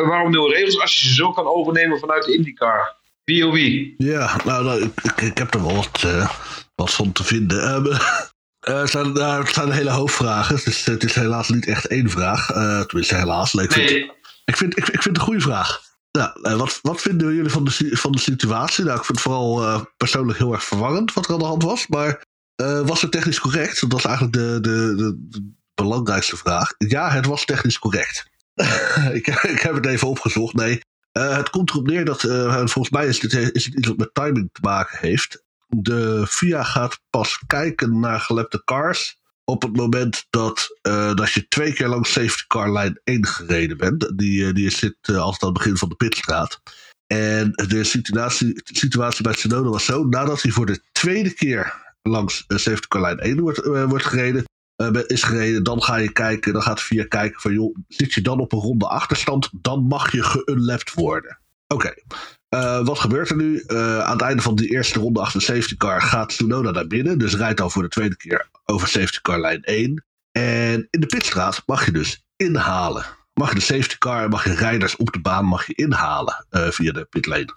Speaker 1: waarom nieuwe regels als je ze zo kan overnemen vanuit de IndyCar? Wie oh wie?
Speaker 6: Ja, nou, nou, ik, ik, ik heb er wel wat, eh, wat van te vinden. (laughs) Eh, het, zijn, nou, het zijn een hele hoop vragen. Het is, het is helaas niet echt één vraag. Eh, tenminste, helaas. Nee, vind,
Speaker 1: Nee,
Speaker 6: ik, vind, ik, ik vind het een goede vraag. Ja, eh, wat, wat vinden jullie van de, van de situatie? Nou, ik vind het vooral eh, persoonlijk heel erg verwarrend wat er aan de hand was. Maar eh, was het technisch correct? Dat was eigenlijk de, de, de, de belangrijkste vraag. Ja, het was technisch correct. (laughs) ik, ik heb het even opgezocht. Nee, eh, het komt erop neer dat, eh, volgens mij is, dit, is het iets wat met timing te maken heeft. De FIA gaat pas kijken naar gelepte cars op het moment dat, eh, dat je twee keer langs safety car lijn 1 gereden bent. Die, eh, die zit eh, altijd aan het begin van de pitstraat. En de situatie, situatie bij Tsunoda was zo, nadat hij voor de tweede keer langs safety car lijn 1 wordt, wordt gereden, is gereden, dan ga je kijken, dan gaat VIA kijken van joh, zit je dan op een ronde achterstand, dan mag je geunlapt worden. Oké, eh, wat gebeurt er nu? Eh, aan het einde van die eerste ronde achter de safety car gaat Tsunoda naar binnen, dus rijdt al voor de tweede keer over safety car lijn 1. En in de pitstraat mag je dus inhalen. Mag je de safety car mag je rijders op de baan mag je inhalen eh, via de pitlane.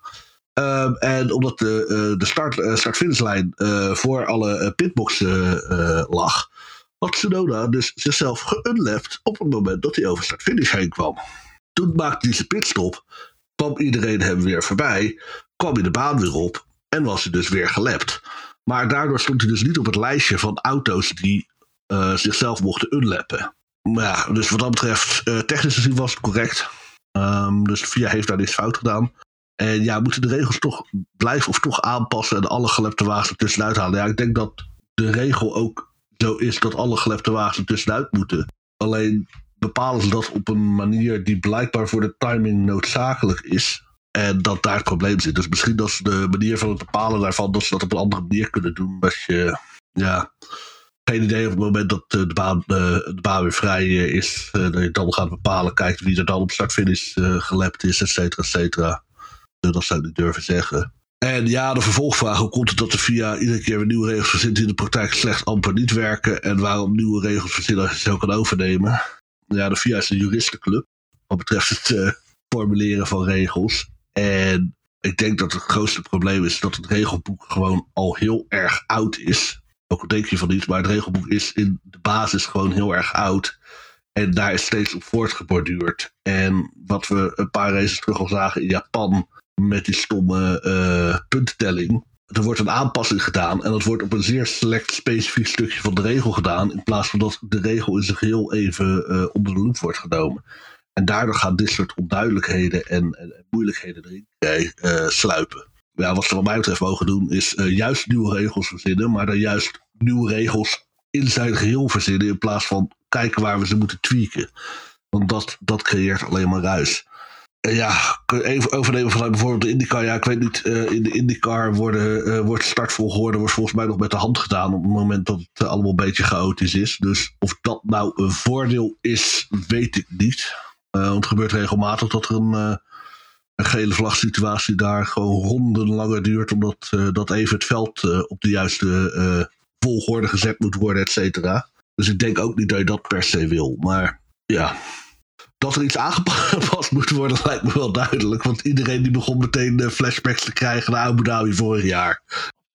Speaker 6: Ehm, en omdat de, de start, start-finishlijn voor alle pitboxen lag, had Tsunoda dus zichzelf geunlapt op het moment dat hij over start-finish heen kwam. Toen maakte hij zijn pitstop, kwam iedereen hem weer voorbij, kwam hij de baan weer op en was hij dus weer gelapt. Maar daardoor stond hij dus niet op het lijstje van auto's die eh, zichzelf mochten unlappen. Dus wat dat betreft, eh, technisch gezien was het correct. Ehm, dus VIA heeft daar niks fout gedaan. En ja, moeten de regels toch blijven of toch aanpassen en alle gelepte wagens er tussenuit halen? Ja, ik denk dat de regel ook zo is dat alle gelepte wagens er tussenuit moeten. Alleen bepalen ze dat op een manier die blijkbaar voor de timing noodzakelijk is. En dat daar het probleem zit. Dus misschien dat ze de manier van het bepalen daarvan, dat ze dat op een andere manier kunnen doen. Dat je, ja, geen idee op het moment dat eh, de baan, eh, de baan weer vrij eh, is, dat je dan gaat bepalen, kijkt wie er dan op start-finish gelept is, et cetera, et cetera. dat zou ik niet durven zeggen. En ja, de vervolgvraag, hoe komt het dat de VIA iedere keer weer nieuwe regels verzint die in de praktijk slecht amper niet werken en waarom nieuwe regels verzinnen als je zo kan overnemen? Ja, de VIA is een juristenclub wat betreft het formuleren van regels. En ik denk dat het grootste probleem is dat het regelboek gewoon al heel erg oud is. Ook al denk je van niet, maar het regelboek is in de basis gewoon heel erg oud. En daar is steeds op voortgeborduurd. En wat we een paar races terug al zagen in Japan met die stomme uh, puntentelling. Er wordt een aanpassing gedaan en dat wordt op een zeer select specifiek stukje van de regel gedaan. In plaats van dat de regel in zijn geheel even uh, onder de loep wordt genomen. En daardoor gaan dit soort onduidelijkheden en, en, moeilijkheden erin uh, sluipen. Ja, wat ze wat mij betreft mogen doen, is juist nieuwe regels verzinnen, maar dan juist nieuwe regels in zijn geheel verzinnen, in plaats van kijken waar we ze moeten tweaken. Want dat, dat creëert alleen maar ruis. Ja, overnemen vanuit bijvoorbeeld de IndyCar. Ja, ik weet niet, uh, in de IndyCar worden, uh, wordt startvolgorde wordt volgens mij nog met de hand gedaan op het moment dat het allemaal een beetje chaotisch is. Dus of dat nou een voordeel is, weet ik niet. Want het gebeurt regelmatig dat er een, een gele vlagsituatie daar gewoon ronden langer duurt. Omdat dat even het veld op de juiste volgorde gezet moet worden, et cetera. Dus ik denk ook niet dat je dat per se wil. Maar ja, dat er iets aangepast (laughs) moet worden lijkt me wel duidelijk. Want iedereen die begon meteen flashbacks te krijgen naar Abu Dhabi vorig jaar.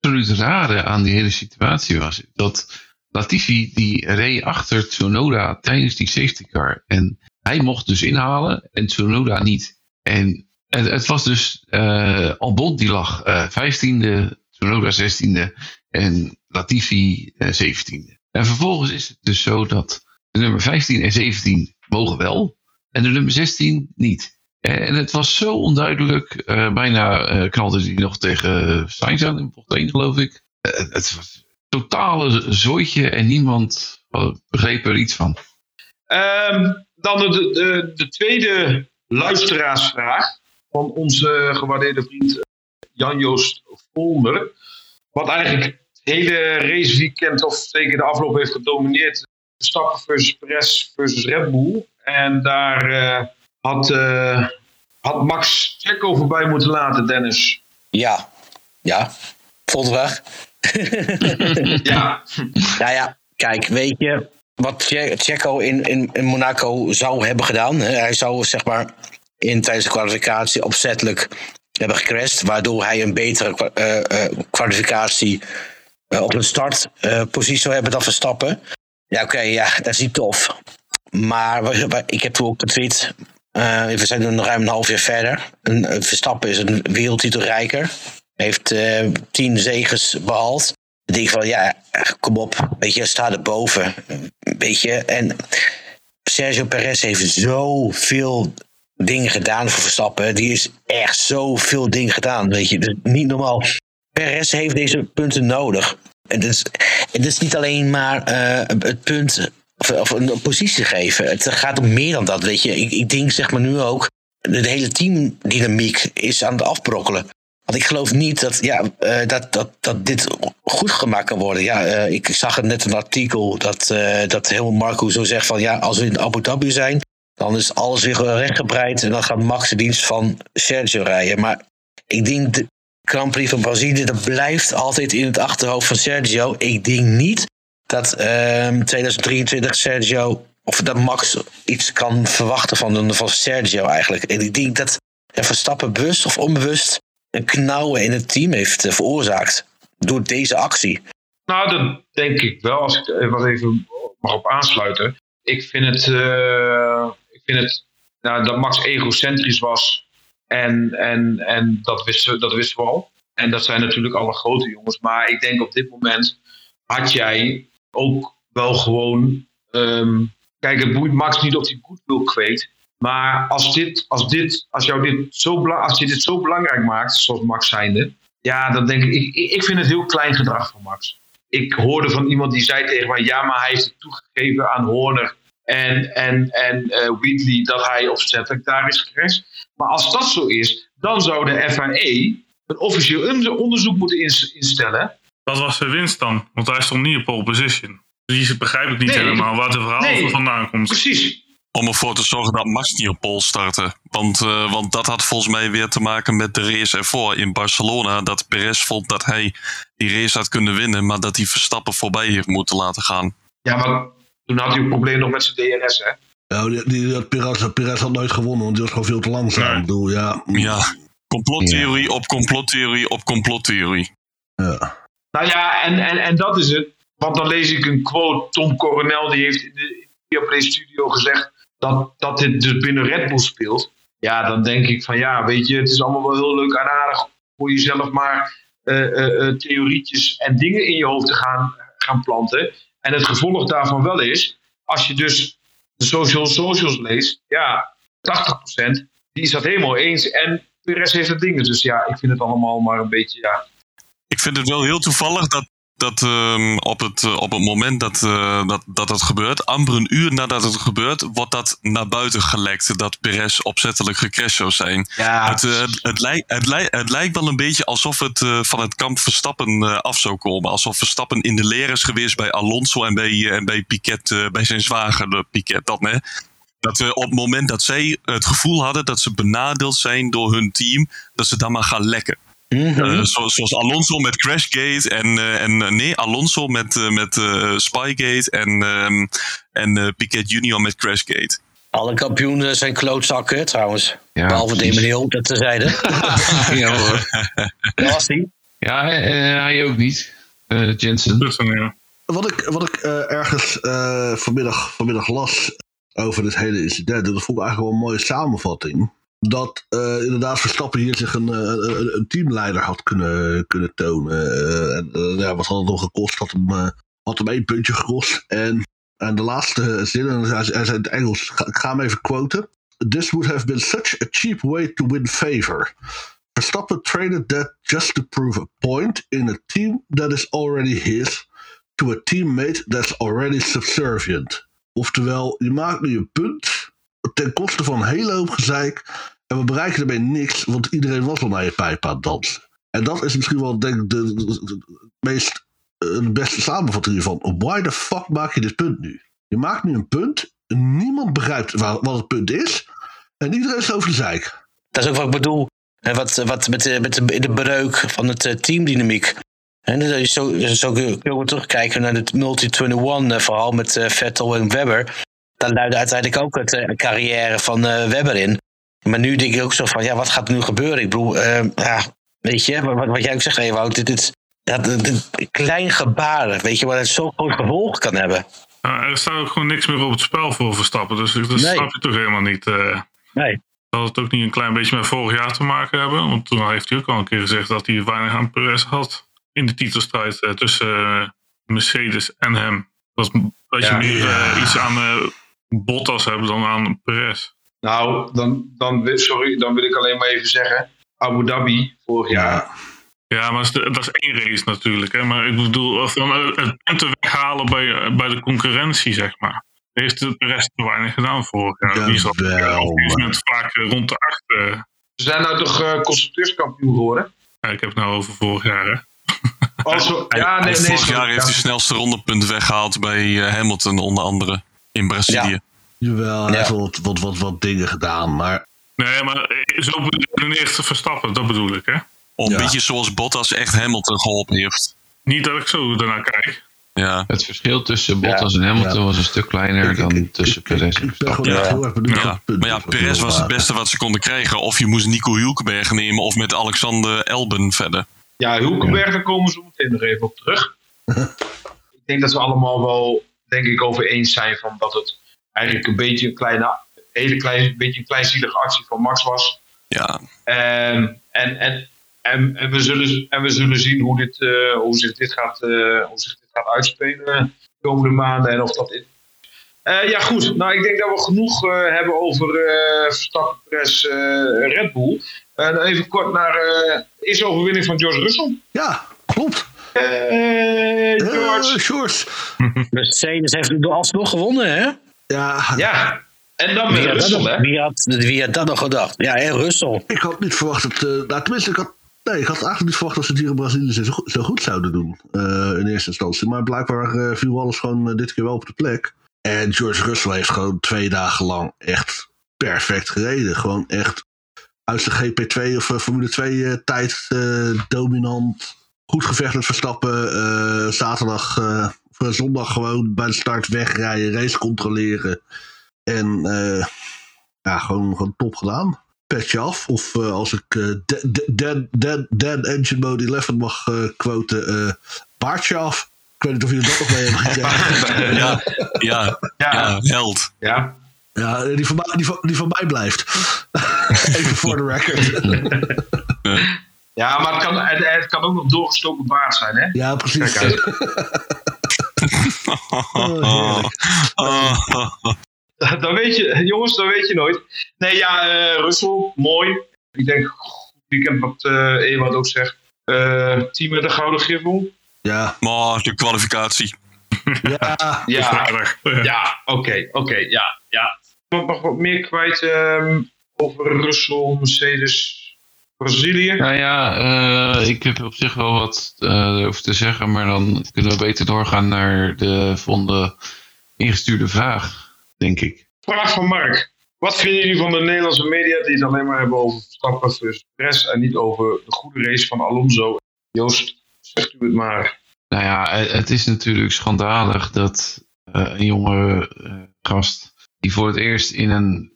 Speaker 5: Absoluut rare aan die hele situatie was dat Latifi die reed achter Tsunoda tijdens die safety car. En hij mocht dus inhalen en Tsunoda niet. En het, het was dus uh, Albon die lag uh, 15e, Tsunoda 16e en Latifi uh, 17e. En vervolgens is het dus zo dat de nummer 15 en 17 mogen wel en de nummer 16 niet. En het was zo onduidelijk. Uh, bijna uh, knalde hij nog tegen Sainz aan in bocht 1, geloof ik. Het was een totale zooitje en niemand begreep er iets van.
Speaker 1: Um, dan de, de, de tweede luisteraarsvraag van onze gewaardeerde vriend Jan-Joost Volmer. Wat eigenlijk het hele raceweekend, of zeker de afloop, heeft gedomineerd. Verstappen versus Perez versus Red Bull. En daar uh, had, uh, had Max Checo voorbij moeten laten, Dennis.
Speaker 2: Ja, ja. Volgende vraag. (laughs)
Speaker 1: ja.
Speaker 2: Nou ja, kijk, weet je, wat Checo in, in, in, Monaco zou hebben gedaan. Hij zou zeg maar in tijdens de kwalificatie opzettelijk hebben gecrashed, waardoor hij een betere uh, uh, kwalificatie uh, op een startpositie zou hebben dan Verstappen. Ja, oké, okay, ja, dat is niet tof. Maar ik heb toen ook getweet. we zijn nu ruim een half jaar verder. Een, Verstappen is een wereldtitelrijker. Heeft tien zegens behaald. Ik denk van, ja, kom op, weet je, sta erboven. Weet je, en Sergio Perez heeft zoveel dingen gedaan voor Verstappen. Die is echt zoveel dingen gedaan, weet je. Dus niet normaal. Perez heeft deze punten nodig. En het is, het is niet alleen maar uh, het punt of, een positie geven. Het gaat om meer dan dat, weet je. Ik, ik denk zeg maar nu ook, de hele teamdynamiek is aan het afbrokkelen. Want ik geloof niet dat, ja, uh, dat, dat, dat dit goed gemaakt kan worden. Ja, uh, ik zag net een artikel dat, uh, dat heel Marco zo zegt van ja, als we in Abu Dhabi zijn, dan is alles weer rechtgebreid en dan gaat Max de dienst van Sergio rijden. Maar ik denk de Prix van Brazilië, dat blijft altijd in het achterhoofd van Sergio. Ik denk niet dat 2023 ehm, Sergio, of dat Max iets kan verwachten van, van Sergio eigenlijk. En ik denk dat Verstappen bewust of onbewust een knauwen in het team heeft eh, veroorzaakt door deze actie.
Speaker 1: Nou, dat denk ik wel, als ik wat even mag op aansluiten. Ik vind het, uh, ik vind het nou, dat Max egocentrisch was en, en, en dat, wisten, dat wisten we al. En dat zijn natuurlijk alle grote jongens. Maar ik denk op dit moment had jij ook wel gewoon. Um, kijk, het boeit Max niet of hij goed wil kweet. Maar als, dit, als, dit, als, jou dit zo, als je dit zo belangrijk maakt, zoals Max zijnde, ja, dan denk ik, ik, ik vind het heel klein gedrag van Max. Ik hoorde van iemand die zei tegen mij, ja, maar hij heeft het toegegeven aan Horner en, en, en eh, Wheatley dat hij opzettelijk daar is geweest. Maar als dat zo is, dan zou de FAE een officieel on- onderzoek moeten ins- instellen.
Speaker 3: Wat was zijn winst dan? Want hij stond niet op pole position. Dus die begrijp ik niet
Speaker 1: Nee.
Speaker 3: helemaal waar het verhaal
Speaker 1: Nee.
Speaker 3: vandaan komt.
Speaker 1: Precies.
Speaker 4: Om ervoor te zorgen dat Max niet op pol startte. Want, eh, want dat had volgens mij weer te maken met de race ervoor in Barcelona. Dat Perez vond dat hij die race had kunnen winnen, maar dat hij Verstappen voorbij heeft moeten laten gaan.
Speaker 1: Ja, maar toen had hij een probleem nog met zijn DRS, hè?
Speaker 6: Ja, die, die, had Perez, Perez had nooit gewonnen, want die was gewoon veel te langzaam.
Speaker 3: Nee.
Speaker 6: Ik bedoel, ja.
Speaker 4: Ja, complottheorie op complottheorie op complottheorie.
Speaker 6: ja.
Speaker 1: Nou ja, en, en, en dat is het. Want dan lees ik een quote. Tom Coronel die heeft in de Viaplay Studio gezegd dat, dat dit dus binnen Red Bull speelt. Ja, dan denk ik van ja, weet je, het is allemaal wel heel leuk en aardig voor jezelf maar eh, theorietjes en dingen in je hoofd te gaan, gaan planten. En het gevolg daarvan wel is, als je dus de social socials leest, ja, 80% die is dat helemaal eens. En de rest heeft het dingen. Dus ja, ik vind het allemaal maar een beetje, ja,
Speaker 4: Ik vind het wel heel toevallig dat, dat ehm, op, het, eh, op het moment dat, eh, dat, dat het gebeurt, amper een uur nadat het gebeurt, wordt dat naar buiten gelekt dat Perez opzettelijk gecrashed zou zijn.
Speaker 1: ja
Speaker 4: Het, eh, het, het, lijkt, het, lijkt, het lijkt wel een beetje alsof het van het kamp Verstappen af zou komen. Alsof Verstappen in de leer is geweest bij Alonso en bij, en bij Piquet, bij zijn zwager de Piquet. Dat, hè? dat we op het moment dat zij het gevoel hadden dat ze benadeeld zijn door hun team, dat ze dan maar gaan lekken.
Speaker 2: Mhm.
Speaker 4: Eh, zoals, zoals Alonso met Crashgate en, eh, en eh, nee, Alonso met, eh, met eh, Spygate en, ehm, en eh, Piquet Junior met Crashgate.
Speaker 2: Alle kampioenen zijn klootzakken trouwens.
Speaker 5: Ja,
Speaker 2: Behalve. Damon Hill, dat tezijde. (laughs)
Speaker 5: ja hoor.
Speaker 2: Dat was die.
Speaker 5: Ja, hij ook niet. Eh Jensen.
Speaker 3: Ja.
Speaker 6: Wat ik, wat ik eh, ergens eh, vanmiddag, vanmiddag las over dit hele incident, en dat vond ik eigenlijk wel een mooie samenvatting. Dat eh, inderdaad Verstappen hier zich een, eh, een, een teamleider had kunnen, kunnen tonen. Eh, en, ja, wat had het nog gekost? Had hem, had hem één puntje gekost. En, en de laatste zin, en hij, zei het Engels, ga- ik ga hem even quoten. This would have been such a cheap way to win favor. Verstappen traded that just to prove a point in a team that is already his to a teammate that's already subservient. Oftewel, je maakt nu een punt ten koste van een hele hoop gezeik. En we bereiken ermee niks, want iedereen was al naar je pijp aan het dansen. En dat is misschien wel denk ik de, meest eh, de beste samenvatting hiervan. Why the fuck maak je dit punt nu? Je maakt nu een punt, niemand begrijpt waar, wat het punt is. En iedereen is over de zeik.
Speaker 2: Dat is ook wat ik bedoel. En wat, wat met, de, met de, de breuk van het eh, teamdynamiek. En dat je zo, zo kun je terugkijken naar het Multi-21-verhaal met eh, Vettel en Webber. Daar luidde uiteindelijk ook het eh, carrière van eh, Webber in. Maar nu denk ik ook zo van, ja, wat gaat er nu gebeuren? Ik bedoel, eh, ja, weet je, wat, wat jij ook zegt, Ewout, dit, dit, dit, klein gebaren, weet je, wat het zo groot gevolg kan hebben.
Speaker 3: Nou, er staat ook gewoon niks meer op het spel voor Verstappen. Dus dat
Speaker 2: Nee.
Speaker 3: snap je toch helemaal niet. eh.
Speaker 2: Nee.
Speaker 3: Zal het ook niet een klein beetje met vorig jaar te maken hebben? Want toen heeft hij ook al een keer gezegd dat hij weinig aan Perez had. In de titelstrijd eh, tussen eh, Mercedes en hem. Dat, dat je
Speaker 2: Ja.
Speaker 3: meer eh, iets aan Bottas hebt dan aan Perez.
Speaker 1: Nou, dan, dan, wil- sorry, dan wil ik alleen maar even zeggen. Abu Dhabi vorig jaar.
Speaker 3: Ja, maar dat is, de- dat is één race natuurlijk. Hè? Maar ik bedoel, het punten weghalen bij, eh, bij de concurrentie, zeg maar. Heeft de rest te weinig gedaan vorig jaar. Die
Speaker 6: maar-
Speaker 3: moment vaak eh, rond de acht. eh,
Speaker 1: Ze zijn nou toch eh, constructeurskampioen geworden?
Speaker 3: ja, ik heb het nou over vorig jaar. Hè? (laughs)
Speaker 1: Ja, nee, nee.
Speaker 4: vorig jaar heeft hij snelste rondepunt weggehaald bij Hamilton onder andere in Brazilië.
Speaker 2: Ja.
Speaker 6: Jawel, hij
Speaker 2: Ja.
Speaker 6: heeft wel wat, wat, wat, wat dingen gedaan, maar
Speaker 3: Nee, maar zo bedoel ik een eerste Verstappen, dat bedoel ik. Hè?
Speaker 4: Een
Speaker 6: Ja.
Speaker 4: beetje zoals Bottas echt Hamilton geholpen heeft.
Speaker 3: Niet dat ik zo daarnaar kijk.
Speaker 4: Ja,
Speaker 5: Het verschil tussen Bottas en Hamilton
Speaker 6: Ja.
Speaker 5: was een stuk kleiner dan tussen Perez en Verstappen.
Speaker 2: Ja.
Speaker 4: maar ja, Perez was het beste wat ze konden krijgen. Of je moest Nico Hulkenberg nemen of met Alexander Elben verder.
Speaker 1: Ja, Hulkenberg, daar komen zo meteen nog even op terug. (laughs) ik denk dat we allemaal wel, denk ik, over eens zijn van dat het eigenlijk een beetje een kleine, hele klein, beetje een kleinzielige actie van Max was.
Speaker 4: Ja,
Speaker 1: Ehm, en, en, en, en, we zullen, en we zullen zien hoe, dit, eh, hoe, zich dit gaat, eh, hoe zich dit gaat uitspelen de komende maanden. En of dat in- Eh, ja, goed. Nou, ik denk dat we genoeg eh, hebben over eh Verstappen, Perez, eh, Red Bull. Dan even kort naar eh de eerste overwinning van George Russell.
Speaker 6: Ja, klopt.
Speaker 1: George.
Speaker 6: George. (laughs)
Speaker 2: Mercedes heeft alsnog gewonnen, hè?
Speaker 6: Ja,
Speaker 1: Ja. En dan met
Speaker 2: Wie had, dat
Speaker 1: Russell,
Speaker 2: nog,
Speaker 1: hè?
Speaker 2: wie, had, wie had dat nog gedacht? Ja, hè, Russell.
Speaker 6: ik had niet verwacht dat... nou, tenminste, ik had, nee, ik had eigenlijk niet verwacht dat ze het hier in Brazilië zo, zo goed zouden doen. eh, in eerste instantie. Maar blijkbaar eh, viel alles gewoon dit keer wel op de plek. En George Russell heeft gewoon twee dagen lang echt perfect gereden. Gewoon echt uit zijn GP2 of Formule 2 eh, tijd eh, dominant. Goed gevecht met Verstappen. eh, zaterdag, zondag gewoon bij de start wegrijden, race controleren. En eh, ja, gewoon, gewoon top gedaan. Petje af. Of eh, als ik eh, Dan- Engine Mode 11 mag eh quoten, eh baardje af. Ik weet niet of jullie dat nog mee hebben (laughs) gekregen.
Speaker 4: Ja, ja,
Speaker 1: Ja.
Speaker 4: ja, held.
Speaker 1: Ja.
Speaker 6: Ja, die van, mij, die, van, die van mij blijft. (laughs) Even voor de record.
Speaker 1: Ja, maar het kan, het, het kan ook nog doorgestoken baard zijn, hè?
Speaker 6: Ja, precies.
Speaker 1: Kijk uit. (laughs)
Speaker 6: Oh, heerlijk. (laughs)
Speaker 1: Dan weet je, jongens, dan weet je nooit. Nee, ja, eh Russell, mooi. Ik denk, goed weekend wat eh Ewout ook zegt. Eh, team met de gouden griffel.
Speaker 6: Ja,
Speaker 4: Maar de kwalificatie.
Speaker 6: ja. (laughs)
Speaker 1: Ja.
Speaker 3: Ja. (laughs)
Speaker 1: ja, oké, oké, ja, ja. Nog, nog wat meer kwijt ehm, over Russell, Mercedes, Brazilië.
Speaker 5: Nou ja, eh, ik heb op zich wel wat eh, over te zeggen, maar dan kunnen we beter doorgaan naar de volgende ingestuurde vraag, denk ik.
Speaker 1: Vraag van Mark. Wat vinden jullie van de Nederlandse media die het alleen maar hebben over Verstappen versus Perez en niet over de goede race van Alonso? Joost, zegt u het maar.
Speaker 5: Nou ja, het is natuurlijk schandalig dat eh, een jonge gast die voor het eerst in een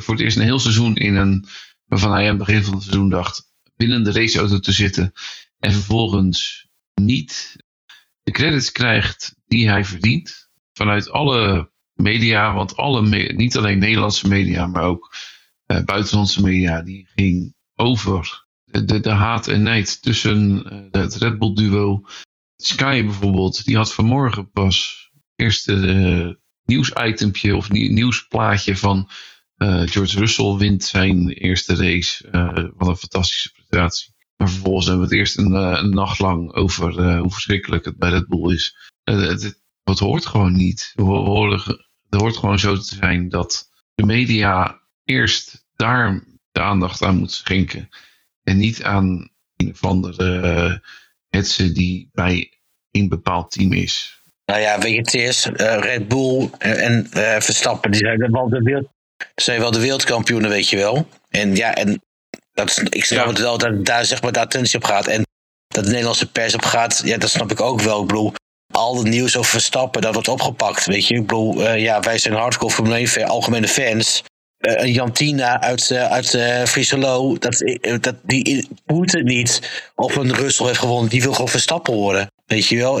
Speaker 5: voor het eerst een heel seizoen in een waarvan hij aan het begin van het seizoen dacht binnen de raceauto te zitten en vervolgens niet de credits krijgt die hij verdient vanuit alle media, want alle niet alleen Nederlandse media, maar ook eh, buitenlandse media, die ging over de, de, haat en nijd tussen eh, het Red Bull duo Sky bijvoorbeeld, die had vanmorgen pas eerste uh, nieuwsitempje of nie- nieuwsplaatje van George Russell wint zijn eerste race. eh, wat een fantastische prestatie. Maar vervolgens hebben we het eerst een, eh, nacht lang over eh, hoe verschrikkelijk het bij Red Bull is. Eh, het, het hoort gewoon niet. Het hoort gewoon zo te zijn dat de media eerst daar de aandacht aan moet schenken. En niet aan een of andere hetze die bij een bepaald team is.
Speaker 2: Nou ja, weet je, het is Red Bull en Verstappen, die zijn wel de, wereld, zijn wel de wereldkampioenen, weet je wel. En ja, en dat, ik snap ja. het wel dat daar zeg maar de attentie op gaat. En dat de Nederlandse pers op gaat, ja, dat snap ik ook wel. Ik bedoel, al het nieuws over Verstappen, dat wordt opgepakt, weet je. Ik bedoel, uh, ja, wij zijn hardcore Formule 1 algemene fans. Uh, Jantina uit, uh, uit uh, Frieselo, dat, dat, die boeit het niet of een Russell heeft gewonnen. Die wil gewoon Verstappen worden. Weet je wel,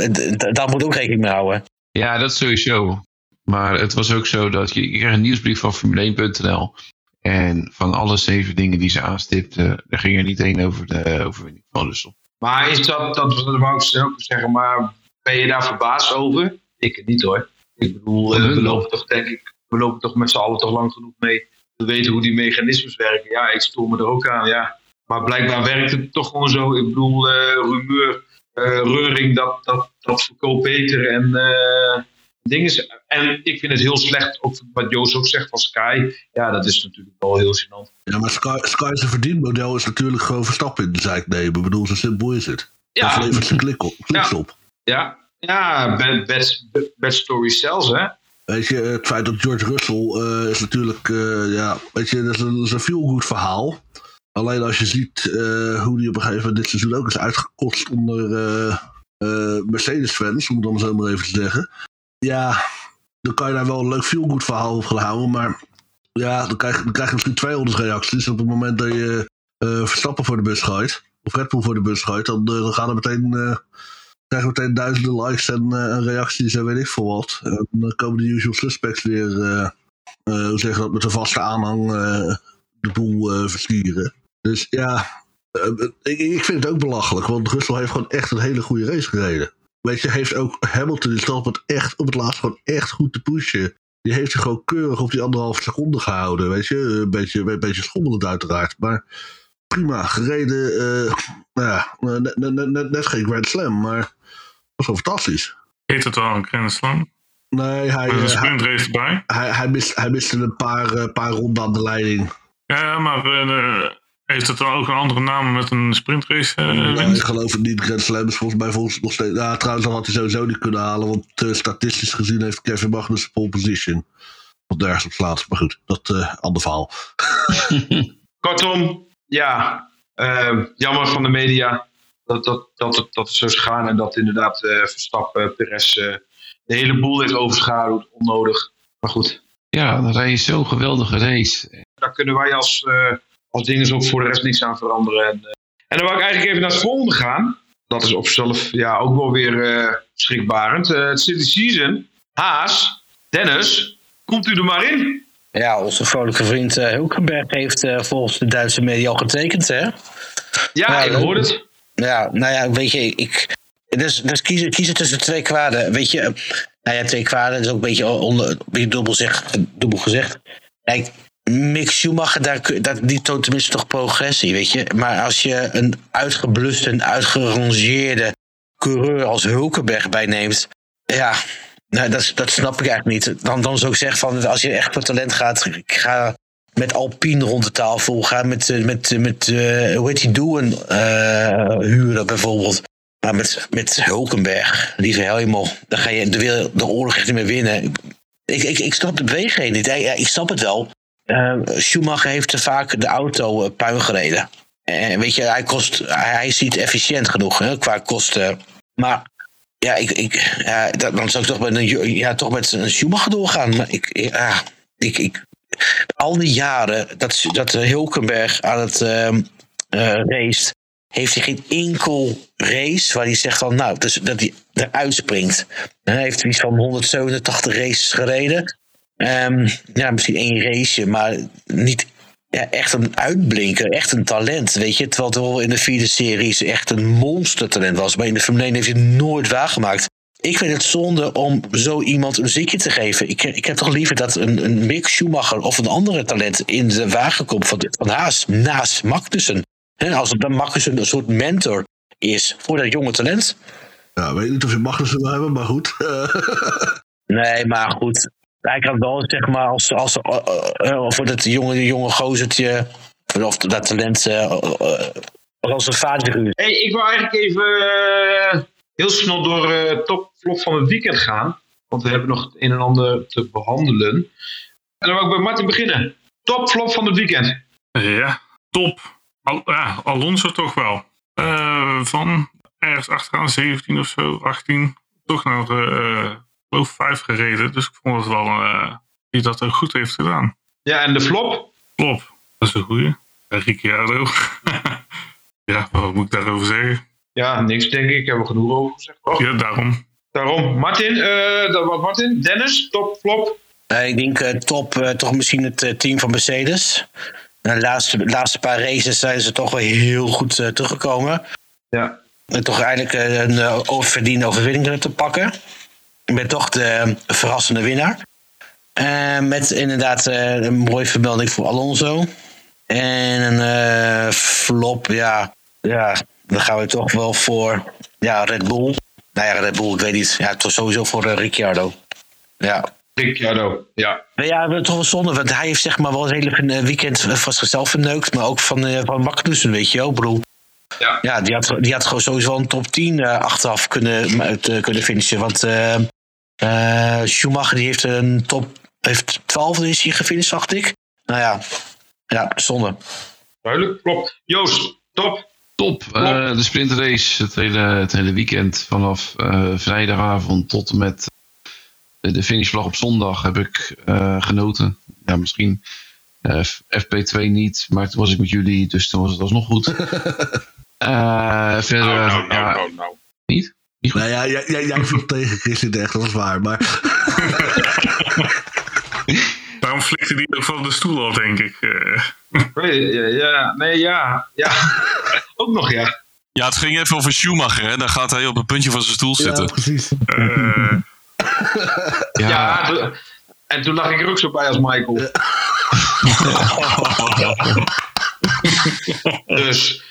Speaker 2: daar moet ook rekening mee houden.
Speaker 5: Ja, dat sowieso. Maar het was ook zo dat je, je kreeg een nieuwsbrief van Formule1.nl. En van alle zeven dingen die ze aanstipten, er ging er niet één over de overwinning van Russell.
Speaker 1: Maar is dat, dat, wou ik ook zeggen, maar ben je daar verbaasd over? Ik niet hoor. Ik bedoel, we lopen toch denk ik, we lopen toch met z'n allen toch lang genoeg mee. We weten hoe die mechanismes werken. Ja, ik stoor me er ook aan, ja. Maar blijkbaar werkt het toch gewoon zo. Ik bedoel, uh, rumeur, uh, reuring, dat, dat, dat verkoopt beter en uh, dingen. En ik vind het heel slecht, ook wat Joost ook zegt van Sky. Ja, dat is natuurlijk wel heel gênant.
Speaker 6: Ja, maar Sky, Sky's verdienmodel is natuurlijk gewoon verstappen in de zaak nemen. Ik bedoel, zo simpel is het.
Speaker 1: Ja.
Speaker 6: Dat levert zijn klik op, kliks
Speaker 1: ja.
Speaker 6: op.
Speaker 1: Ja, ja bad, bad, bad story zelfs, hè.
Speaker 6: Weet je, het feit dat George Russell uh, is natuurlijk, uh, ja, weet je, dat is een, een feel-good verhaal. Alleen als je ziet uh, hoe die op een gegeven moment dit seizoen ook is uitgekost onder Mercedes-fans, om het dan zo maar even te zeggen. Ja, dan kan je daar wel een leuk feel-good verhaal op gaan houden, maar ja, dan krijg, dan krijg je misschien 200 reacties op het moment dat je Verstappen voor de bus gooit, of Red voor de bus gooit, dan, dan gaan er meteen krijgen we meteen duizenden likes en uh, reacties en weet ik veel wat. En dan komen de usual suspects weer, uh, uh, hoe zeg je dat, met een vaste aanhang de boel versturen. Dus ja, ik, ik, vind het ook belachelijk, want Russell heeft gewoon echt een hele goede race gereden. Weet je, heeft ook Hamilton in stand met echt op het laatst gewoon echt goed te pushen. die heeft zich gewoon keurig op die anderhalve seconde gehouden. Weet je, een beetje, een beetje schommelend uiteraard. Maar prima gereden. eh, nou ja, net, net, net, net geen Grand Slam, maar was wel fantastisch.
Speaker 3: Heet het wel een Grand Slam?
Speaker 6: Nee, hij,
Speaker 3: Met een
Speaker 6: eh, hij,
Speaker 3: erbij.
Speaker 6: hij, hij, mist, hij miste een paar, eh, paar ronden aan de leiding.
Speaker 3: Ja, maar eh, heeft het dan ook een andere naam met een sprintrace eh,
Speaker 6: Ja,
Speaker 3: winst?
Speaker 6: ik geloof het niet. Grand Slam is volgens mij volgens nog steeds... Ja, trouwens, dat had hij sowieso niet kunnen halen. Want eh, statistisch gezien heeft Kevin Magnus pole position. Wat nergens op slaat. Maar goed, dat eh ander verhaal. (laughs)
Speaker 1: Kortom, ja, eh, jammer van de media dat, dat, dat, het, dat het zo is gegaan en dat inderdaad eh, Verstappen, Perez eh, de hele boel heeft overschaduwd, onnodig. Maar goed,
Speaker 5: Ja, dan rij je zo'n geweldige race.
Speaker 1: daar kunnen wij als, eh als dingen ook voor de rest niks aan veranderen. En, eh, en dan wou ik eigenlijk even naar het volgende gaan. Dat is op zichzelf ja, ook wel weer eh schrikbarend. Eh, het City Season. Haas, Dennis, komt u er maar in?
Speaker 2: Ja, onze vrolijke vriend eh, Hulkenberg heeft volgens de Duitse media al getekend, hè?
Speaker 1: Ja, ik hoor het.
Speaker 2: Ja, nou ja, weet je, ik. Dus, dus kiezen, kiezen tussen twee kwaden. Weet je, nou ja, twee kwaden is ook een beetje, onder, een beetje dubbel, zeg, dubbel gezegd. Kijk, Mick Schumacher, daar, dat, die toont tenminste toch progressie, weet je. Maar als je een uitgebluste en uitgerangeerde coureur als Hulkenberg bijneemt, ja, nou, dat, dat snap ik eigenlijk niet. Dan, dan zou ik zeggen van, als je echt voor talent gaat, ga met Alpine rond de tafel, ga met, eh, met, met eh, hoe heet die, Doen eh huren bijvoorbeeld. Maar met, met Hulkenberg, lieve helemaal, dan ga je de, de oorlog echt niet meer winnen. Ik, ik, ik snap de beweging niet. Ik snap het wel. Eh, Schumacher heeft te vaak de auto eh, puin gereden. En weet je, hij, kost, hij, is niet efficiënt genoeg hè, qua kosten. Maar ja, ik, ik, ja, dan zou ik toch met een, ja, toch met een Schumacher doorgaan. Maar ik, ja, ik, al die jaren dat, dat Hulkenberg aan het ehm eh race, heeft hij geen enkel race waar hij zegt van nou, dus dat hij eruit springt. Hij heeft iets van 187 races gereden. Ehm, ja, misschien één raceje, maar niet ja, echt een uitblinker, echt een talent, weet je. Terwijl het wel in de vierde series echt een monstertalent was. Maar in de Formule 1 heeft hij het nooit waargemaakt. Ik vind het zonde om zo iemand een zikje te geven. Ik, ik heb toch liever dat een, een Mick Schumacher of een andere talent in de wagen komt van, van Haas naast Magnussen. Hè, als het dan Magnussen een soort mentor is voor dat jonge talent.
Speaker 6: Ja, weet niet of je Magnussen wil hebben, maar goed. (laughs)
Speaker 2: Nee, maar goed. Hij kan wel, zeg maar, als, als, eh, eh, voor dat jonge, jonge gozertje, of dat talent, eh, eh, als een vaderfiguur.
Speaker 1: Hey, ik wil eigenlijk even eh, heel snel door eh topflop van het weekend gaan. Want we hebben nog het een en ander te behandelen. En dan wil ik bij Martin beginnen. Topflop van het weekend.
Speaker 3: Ja, top. Al, ja, Alonso toch wel. Eh, van ergens achteraan 17 of zo, 18. Toch naar, eh geloof 5 gereden. Dus ik vond het wel eh die dat ook goed heeft gedaan.
Speaker 1: Ja, en de flop?
Speaker 3: Klop, dat is een goeie. En Ricciardo. (laughs) ja, wat moet ik daarover zeggen?
Speaker 1: Ja, niks denk ik. Hebben we genoeg over gezegd.
Speaker 3: Ja, daarom.
Speaker 1: Daarom. Martin, eh, dat was Martin. Dennis, topflop.
Speaker 2: Eh, ik denk eh, top, toch misschien het team van Mercedes. De laatste, laatste paar races zijn ze toch wel heel goed eh, teruggekomen.
Speaker 1: Ja.
Speaker 2: En toch eigenlijk een uh, oververdiende overwinning te pakken. Ik ben toch de verrassende winnaar. Eh, met inderdaad eh, een mooie vermelding voor Alonso. En een eh, flop, ja, ja, dan gaan we toch wel voor ja, Red Bull. Nou ja, Red Bull, ik weet niet. Ja, toch sowieso voor Ricciardo. Ja.
Speaker 1: Ricciardo, ja.
Speaker 2: Maar ja, we toch wel zonde, want hij heeft zeg maar wel het hele weekend van zichzelf verneukt, maar ook van, van Magnussen, weet je wel. Ik bedoel,
Speaker 1: Ja.
Speaker 2: ja, die had, die had gewoon sowieso een top 10 eh, achteraf kunnen, eh, kunnen finishen. Want eh, eh, Schumacher die heeft een top, heeft 12 is hij gefinished, dacht ik. Nou ja, ja, zonde.
Speaker 1: Duidelijk, klopt. Joost, top.
Speaker 5: Top. eh, de sprintrace het hele, het hele weekend. Vanaf eh, vrijdagavond tot en met de, finishvlag op zondag heb ik eh, genoten. Ja, misschien eh, F- FP2 niet, maar toen was ik met jullie, dus toen was het alsnog goed. (laughs) Eh, verder,
Speaker 1: Nou, nou, nou,
Speaker 5: ja,
Speaker 1: nou, nou.
Speaker 5: niet?
Speaker 6: nou ja, jij, jij, jij viel tegen Chris in de echt, dat is waar. Maar (laughs)
Speaker 3: Daarom flikte die ook van de stoel af, denk ik. Eh,
Speaker 1: Nee, ja, ja, nee, ja. ja. (laughs) Ook nog, ja.
Speaker 4: Ja, het ging even over Schumacher. Hè? Dan gaat hij op het puntje van zijn stoel
Speaker 6: ja,
Speaker 4: zitten.
Speaker 6: precies.
Speaker 3: eh,
Speaker 1: Ja, En toen lag ik er ook zo bij als Michael. (laughs) dus,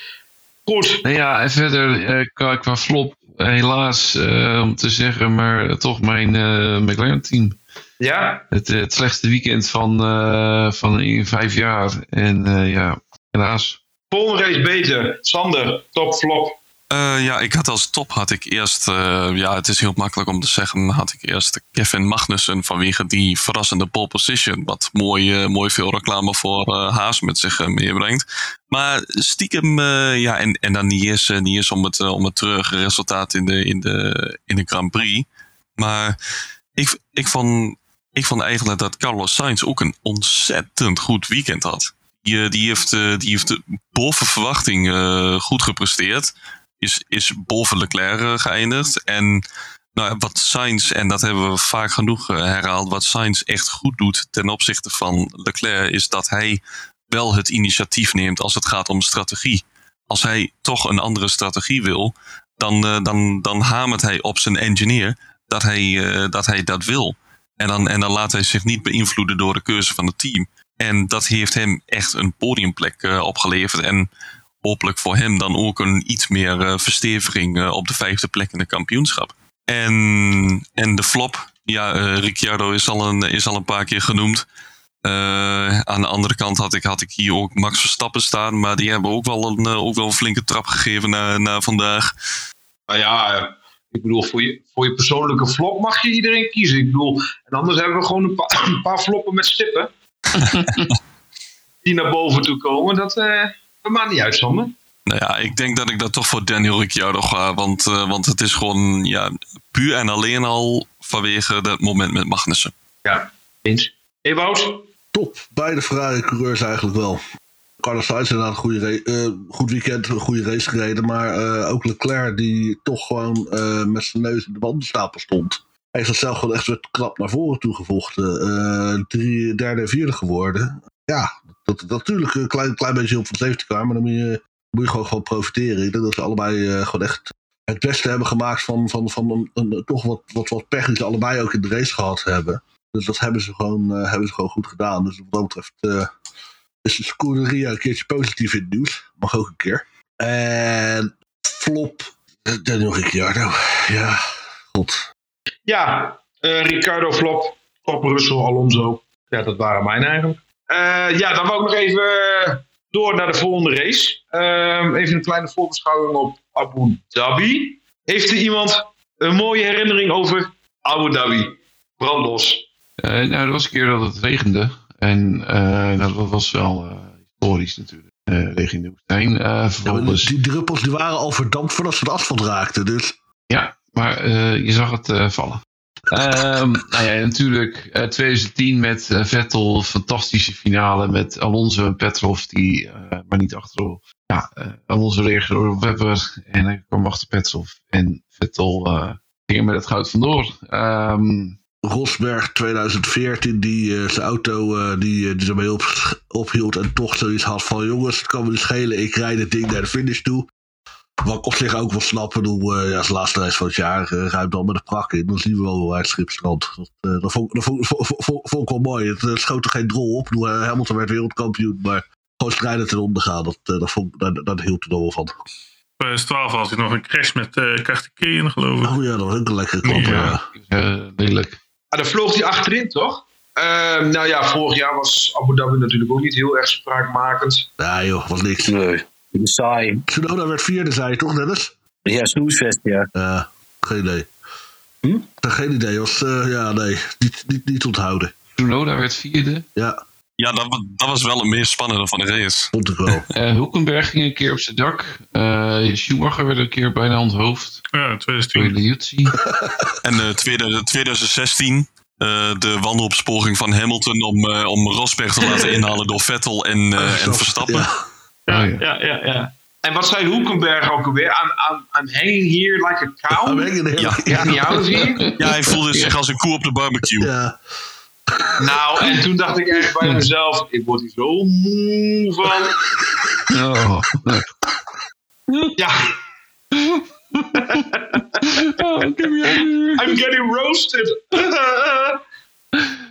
Speaker 1: goed.
Speaker 5: Nou ja, en verder eh, qua, qua flop, helaas eh, om te zeggen, maar eh, toch mijn eh McLaren-team.
Speaker 1: Ja,
Speaker 5: Het, eh, het slechtste weekend van, eh, van in vijf jaar. En eh, ja, helaas.
Speaker 1: volgende race beter. Sander, top flop.
Speaker 4: Eh, ja, ik had als top had ik eerst, eh, ja, het is heel makkelijk om te zeggen, had ik eerst Kevin Magnussen vanwege die verrassende pole position, wat mooi, eh, mooi veel reclame voor Haas met zich meebrengt. Maar stiekem, ja, en, en dan niet eens, om het, om het treurige resultaat in de, in, de, in de Grand Prix. Maar ik, ik, vond, ik vond eigenlijk dat Carlos Sainz ook een ontzettend goed weekend had. Die, die, heeft, die heeft boven verwachting goed gepresteerd is, is boven Leclerc eh, geëindigd. En nou, wat Sainz, en dat hebben we vaak genoeg eh, herhaald, wat Sainz echt goed doet ten opzichte van Leclerc, is dat hij wel het initiatief neemt als het gaat om strategie. Als hij toch een andere strategie wil, dan, eh, dan, dan hamert hij op zijn engineer dat hij, dat, hij dat wil. En dan, en dan laat hij zich niet beïnvloeden door de keuze van het team. En dat heeft hem echt een podiumplek opgeleverd. En hopelijk voor hem dan ook een iets meer eh, versteviging eh, op de vijfde plek in de kampioenschap. En, en de flop, ja, eh, Ricciardo is al, een, is al een paar keer genoemd. Eh, aan de andere kant had ik, had ik hier ook Max Verstappen staan, maar die hebben ook wel een, ook wel een flinke trap gegeven na, na vandaag.
Speaker 1: Nou ja, ik bedoel, voor je, voor je persoonlijke flop mag je iedereen kiezen. Ik bedoel, en anders hebben we gewoon een, pa- een paar floppen met stippen. (laughs) die naar boven toe komen. Dat, dat maakt niet uit, Sander.
Speaker 4: Nou ja, ik denk dat ik dat toch voor Daniel Ricciardo ga, want, eh, want het is gewoon ja, puur en alleen al vanwege dat moment met Magnussen.
Speaker 1: Ja, eens. Hey Wout?
Speaker 6: Top. Beide Ferrari-coureurs eigenlijk wel. Carlos Sainz inderdaad een goede eh, goed weekend, een goede race gereden. Maar eh, ook Leclerc die toch gewoon eh, met zijn neus in de bandenstapel stond. Hij heeft zichzelf gewoon echt weer knap naar voren toe gevochten. Eh, drie, derde en vierde geworden. Ja, dat, natuurlijk een klein, klein beetje op van de safety. Maar dan moet je, moet je gewoon, gewoon profiteren. Ik denk dat ze allebei eh, gewoon echt het beste hebben gemaakt van, van, van een, toch wat, wat, wat pech die ze allebei ook in de race gehad hebben. Dus dat hebben ze gewoon, eh, hebben ze gewoon goed gedaan. Dus wat dat betreft eh, is de Scuderia een keertje positief in het nieuws. Mag ook een keer. En flop. Daniel Ricciardo. Ja, god.
Speaker 1: Ja, eh, Ricardo flop. Top Russell, Alonso. Ja, dat waren mijn eigenlijk. Eh, ja, dan wou ik nog even eh, door naar de volgende race. Ehm, even een kleine voorbeschouwing op Abu Dhabi. Heeft er iemand een mooie herinnering over Abu Dhabi? Brandlos.
Speaker 5: Eh, nou, er was een keer dat het regende. En eh, dat was wel eh, historisch natuurlijk. Eh regen in de woestijn. Eh,
Speaker 6: Ja, die druppels die waren al verdampt voordat ze de asfalt raakten. Dus
Speaker 5: ja, maar eh, je zag het eh, vallen. Ehm, nou ja, natuurlijk eh, 2010 met eh, Vettel, fantastische finale met Alonso en Petrov, die eh, maar niet achterop. Ja, eh, Alonso reageerde op Webber en hij kwam achter Petrov. En Vettel eh, ging met het goud vandoor. Ehm
Speaker 6: Rosberg 2014, die eh, zijn auto eh, die, eh, die ermee op, ophield en toch zoiets had van jongens, het kan me niet schelen, ik rijd het ding naar de finish toe. Wat ik op zich ook wel snap, ik bedoel, eh, ja, als laatste reis van het jaar, eh, ruim dan met de prak in, dan zien we wel hij het schip strandt. Dat, eh, dat, vond, dat vond, vond, vond- ik wel mooi. Het schoot er geen drol op, ik bedoel, Hamilton werd wereldkampioen, maar gewoon strijden ten onder gaan, dat, eh, dat, vond, daar, daar hield hij er wel van.
Speaker 3: 2012 had hij nog een crash met eh Kartikeyen, geloof ik.
Speaker 6: Oh ja, dat was ook een lekkere klap.
Speaker 3: Ja.
Speaker 6: Ja.
Speaker 5: eh, lelijk.
Speaker 1: Ah, daar vloog hij achterin, toch? Ehm, nou ja, vorig jaar was Abu Dhabi natuurlijk ook niet heel erg spraakmakend.
Speaker 6: ja joh, was niks.
Speaker 2: Nee. Saai.
Speaker 6: Tsunoda werd vierde, zei je toch, Dennis?
Speaker 2: Ja, snoesfest, ja.
Speaker 6: Ja, geen idee.
Speaker 2: Hm?
Speaker 6: Geen idee, was, eh, ja, nee, niet, niet, niet onthouden.
Speaker 5: Tsunoda werd vierde.
Speaker 6: Ja,
Speaker 4: Ja, dat, dat was wel het meest spannende van de race.
Speaker 6: vond ik wel. (laughs)
Speaker 5: Eh Hulkenberg ging een keer op zijn dak. Eh Schumacher werd een keer bijna onthoofd.
Speaker 3: Ja,
Speaker 5: Door
Speaker 3: 2010.
Speaker 5: de Jutsi. (laughs)
Speaker 4: En eh, tweede, 2016, eh, de wandelopsporing van Hamilton om, eh, om Rosberg te laten (laughs) inhalen door Vettel en, eh, en Verstappen.
Speaker 6: Ja.
Speaker 1: Ja,
Speaker 5: Oh, ja.
Speaker 1: ja, ja, ja. En wat zei Hulkenberg ook alweer? aan aan aan hanging here like a cow?
Speaker 4: Ja.
Speaker 1: Ja, hier.
Speaker 4: Ja, hij voelde zich als een koe op de barbecue.
Speaker 6: Ja.
Speaker 1: Nou, en toen dacht ik echt bij mezelf, ik word hier zo moe van.
Speaker 5: Oh.
Speaker 1: Ja,
Speaker 5: Oh,
Speaker 1: I'm getting roasted.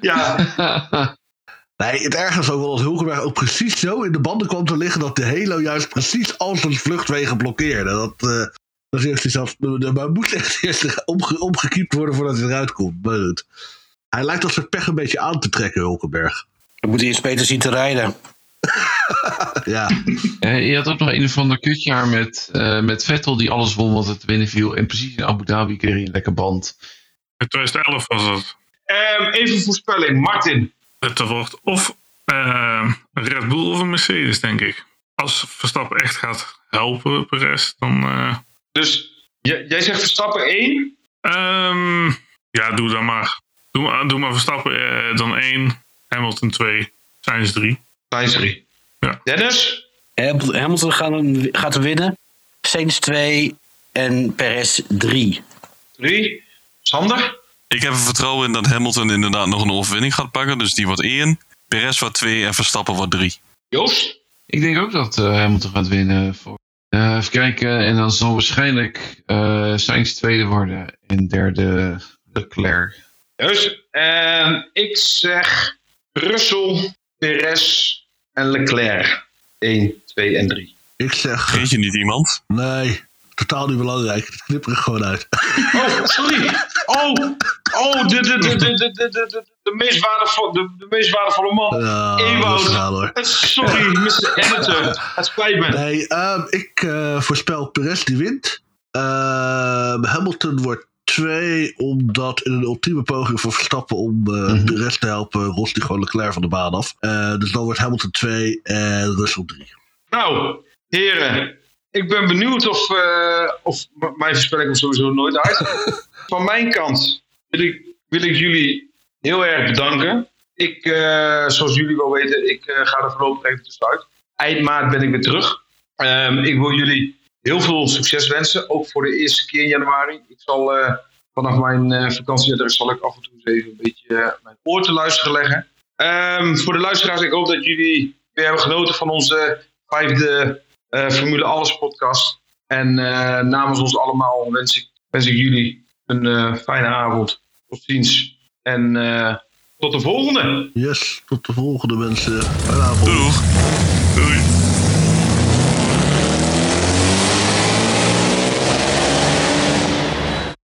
Speaker 1: Ja, (laughs)
Speaker 6: Nee, het ergste is ook wel dat Hulkenberg ook precies zo in de banden kwam te liggen dat de Halo juist precies al zijn vluchtwegen blokkeerde. Dat, eh dat is zelfs, maar moest echt (laughs) eerst omge, omgekiept worden voordat hij eruit komt. Maar goed. Hij lijkt dat zijn pech een beetje aan te trekken, Hulkenberg.
Speaker 2: We moeten eerst beter zien te rijden. (laughs)
Speaker 6: Ja,
Speaker 5: Eh, je had ook nog een of ander kutjaar met, eh, met Vettel die alles won wat het te winnen viel. En precies in Abu Dhabi kreeg hij een lekker band.
Speaker 3: In 2011 was het.
Speaker 1: Ehm, even een voorspelling. Martin.
Speaker 3: Het wordt of eh, een Red Bull of een Mercedes, denk ik. Als Verstappen echt gaat helpen, Perez, dan... eh,
Speaker 1: Dus jij zegt Verstappen 1.
Speaker 3: ehm, ja, doe dan maar. Doe, maar- doe maar Verstappen eh, dan 1, Hamilton 2, Sainz 3.
Speaker 1: Sainz 3.
Speaker 3: Ja.
Speaker 1: Dennis?
Speaker 2: Hamilton Hamilton gaat, hem- gaat hem winnen. Sainz 2 en Perez 3.
Speaker 1: 3. Sander?
Speaker 4: Ik heb er vertrouwen in dat Hamilton inderdaad nog een overwinning gaat pakken. Dus die wordt 1. Perez wordt 2 en Verstappen wordt 3.
Speaker 1: Joost?
Speaker 5: Ik denk ook dat eh Hamilton gaat winnen. Voor, Eh, even kijken. En dan zal waarschijnlijk eh Sainz tweede worden. En derde Leclerc.
Speaker 1: Juist. En ik zeg Russell, Perez en Leclerc. 1, 2 en 3.
Speaker 6: ik zeg,
Speaker 4: Vergeet je niet iemand?
Speaker 6: nee, Totaal niet belangrijk. Dat knip er gewoon uit.
Speaker 1: Oh, sorry. Oh, oh de, de, de, de, de, de, de, meest, waardevolle, de, de meest waardevolle man.
Speaker 6: Ja, eh,
Speaker 1: sorry, Mr. Hamilton. Het spijt me.
Speaker 6: Nee, um, ik uh, voorspel Perez die wint. Ehm, Hamilton wordt twee, omdat in een ultieme poging voor Verstappen om eh,
Speaker 5: mhm.
Speaker 6: uh, de rest te helpen, rost hij gewoon Leclerc van de baan af. Uh, dus dan wordt Hamilton 2 en Russell 3.
Speaker 1: Nou, heren, ik ben benieuwd of, eh, of mijn voorspelling komt sowieso nooit uit. (laughs) Van mijn kant wil ik, wil ik jullie heel erg bedanken. Ik, eh, zoals jullie wel weten, ik eh, ga er voorlopig even tussenuit. Eind maart ben ik weer terug. Ehm, ik wil jullie heel veel succes wensen, ook voor de eerste keer in januari. Ik zal vanaf mijn vakantieadres zal ik af en toe eens even een beetje mijn oor te luisteren leggen. Ehm, voor de luisteraars, ik hoop dat jullie weer hebben genoten van onze vijfde Formule Alles podcast. En eh, namens ons allemaal wens ik, wens ik jullie een eh, fijne avond. Tot ziens. En eh, tot de volgende.
Speaker 6: Yes, tot de volgende mensen. Fijne avond.
Speaker 4: Doeg!
Speaker 3: Doei.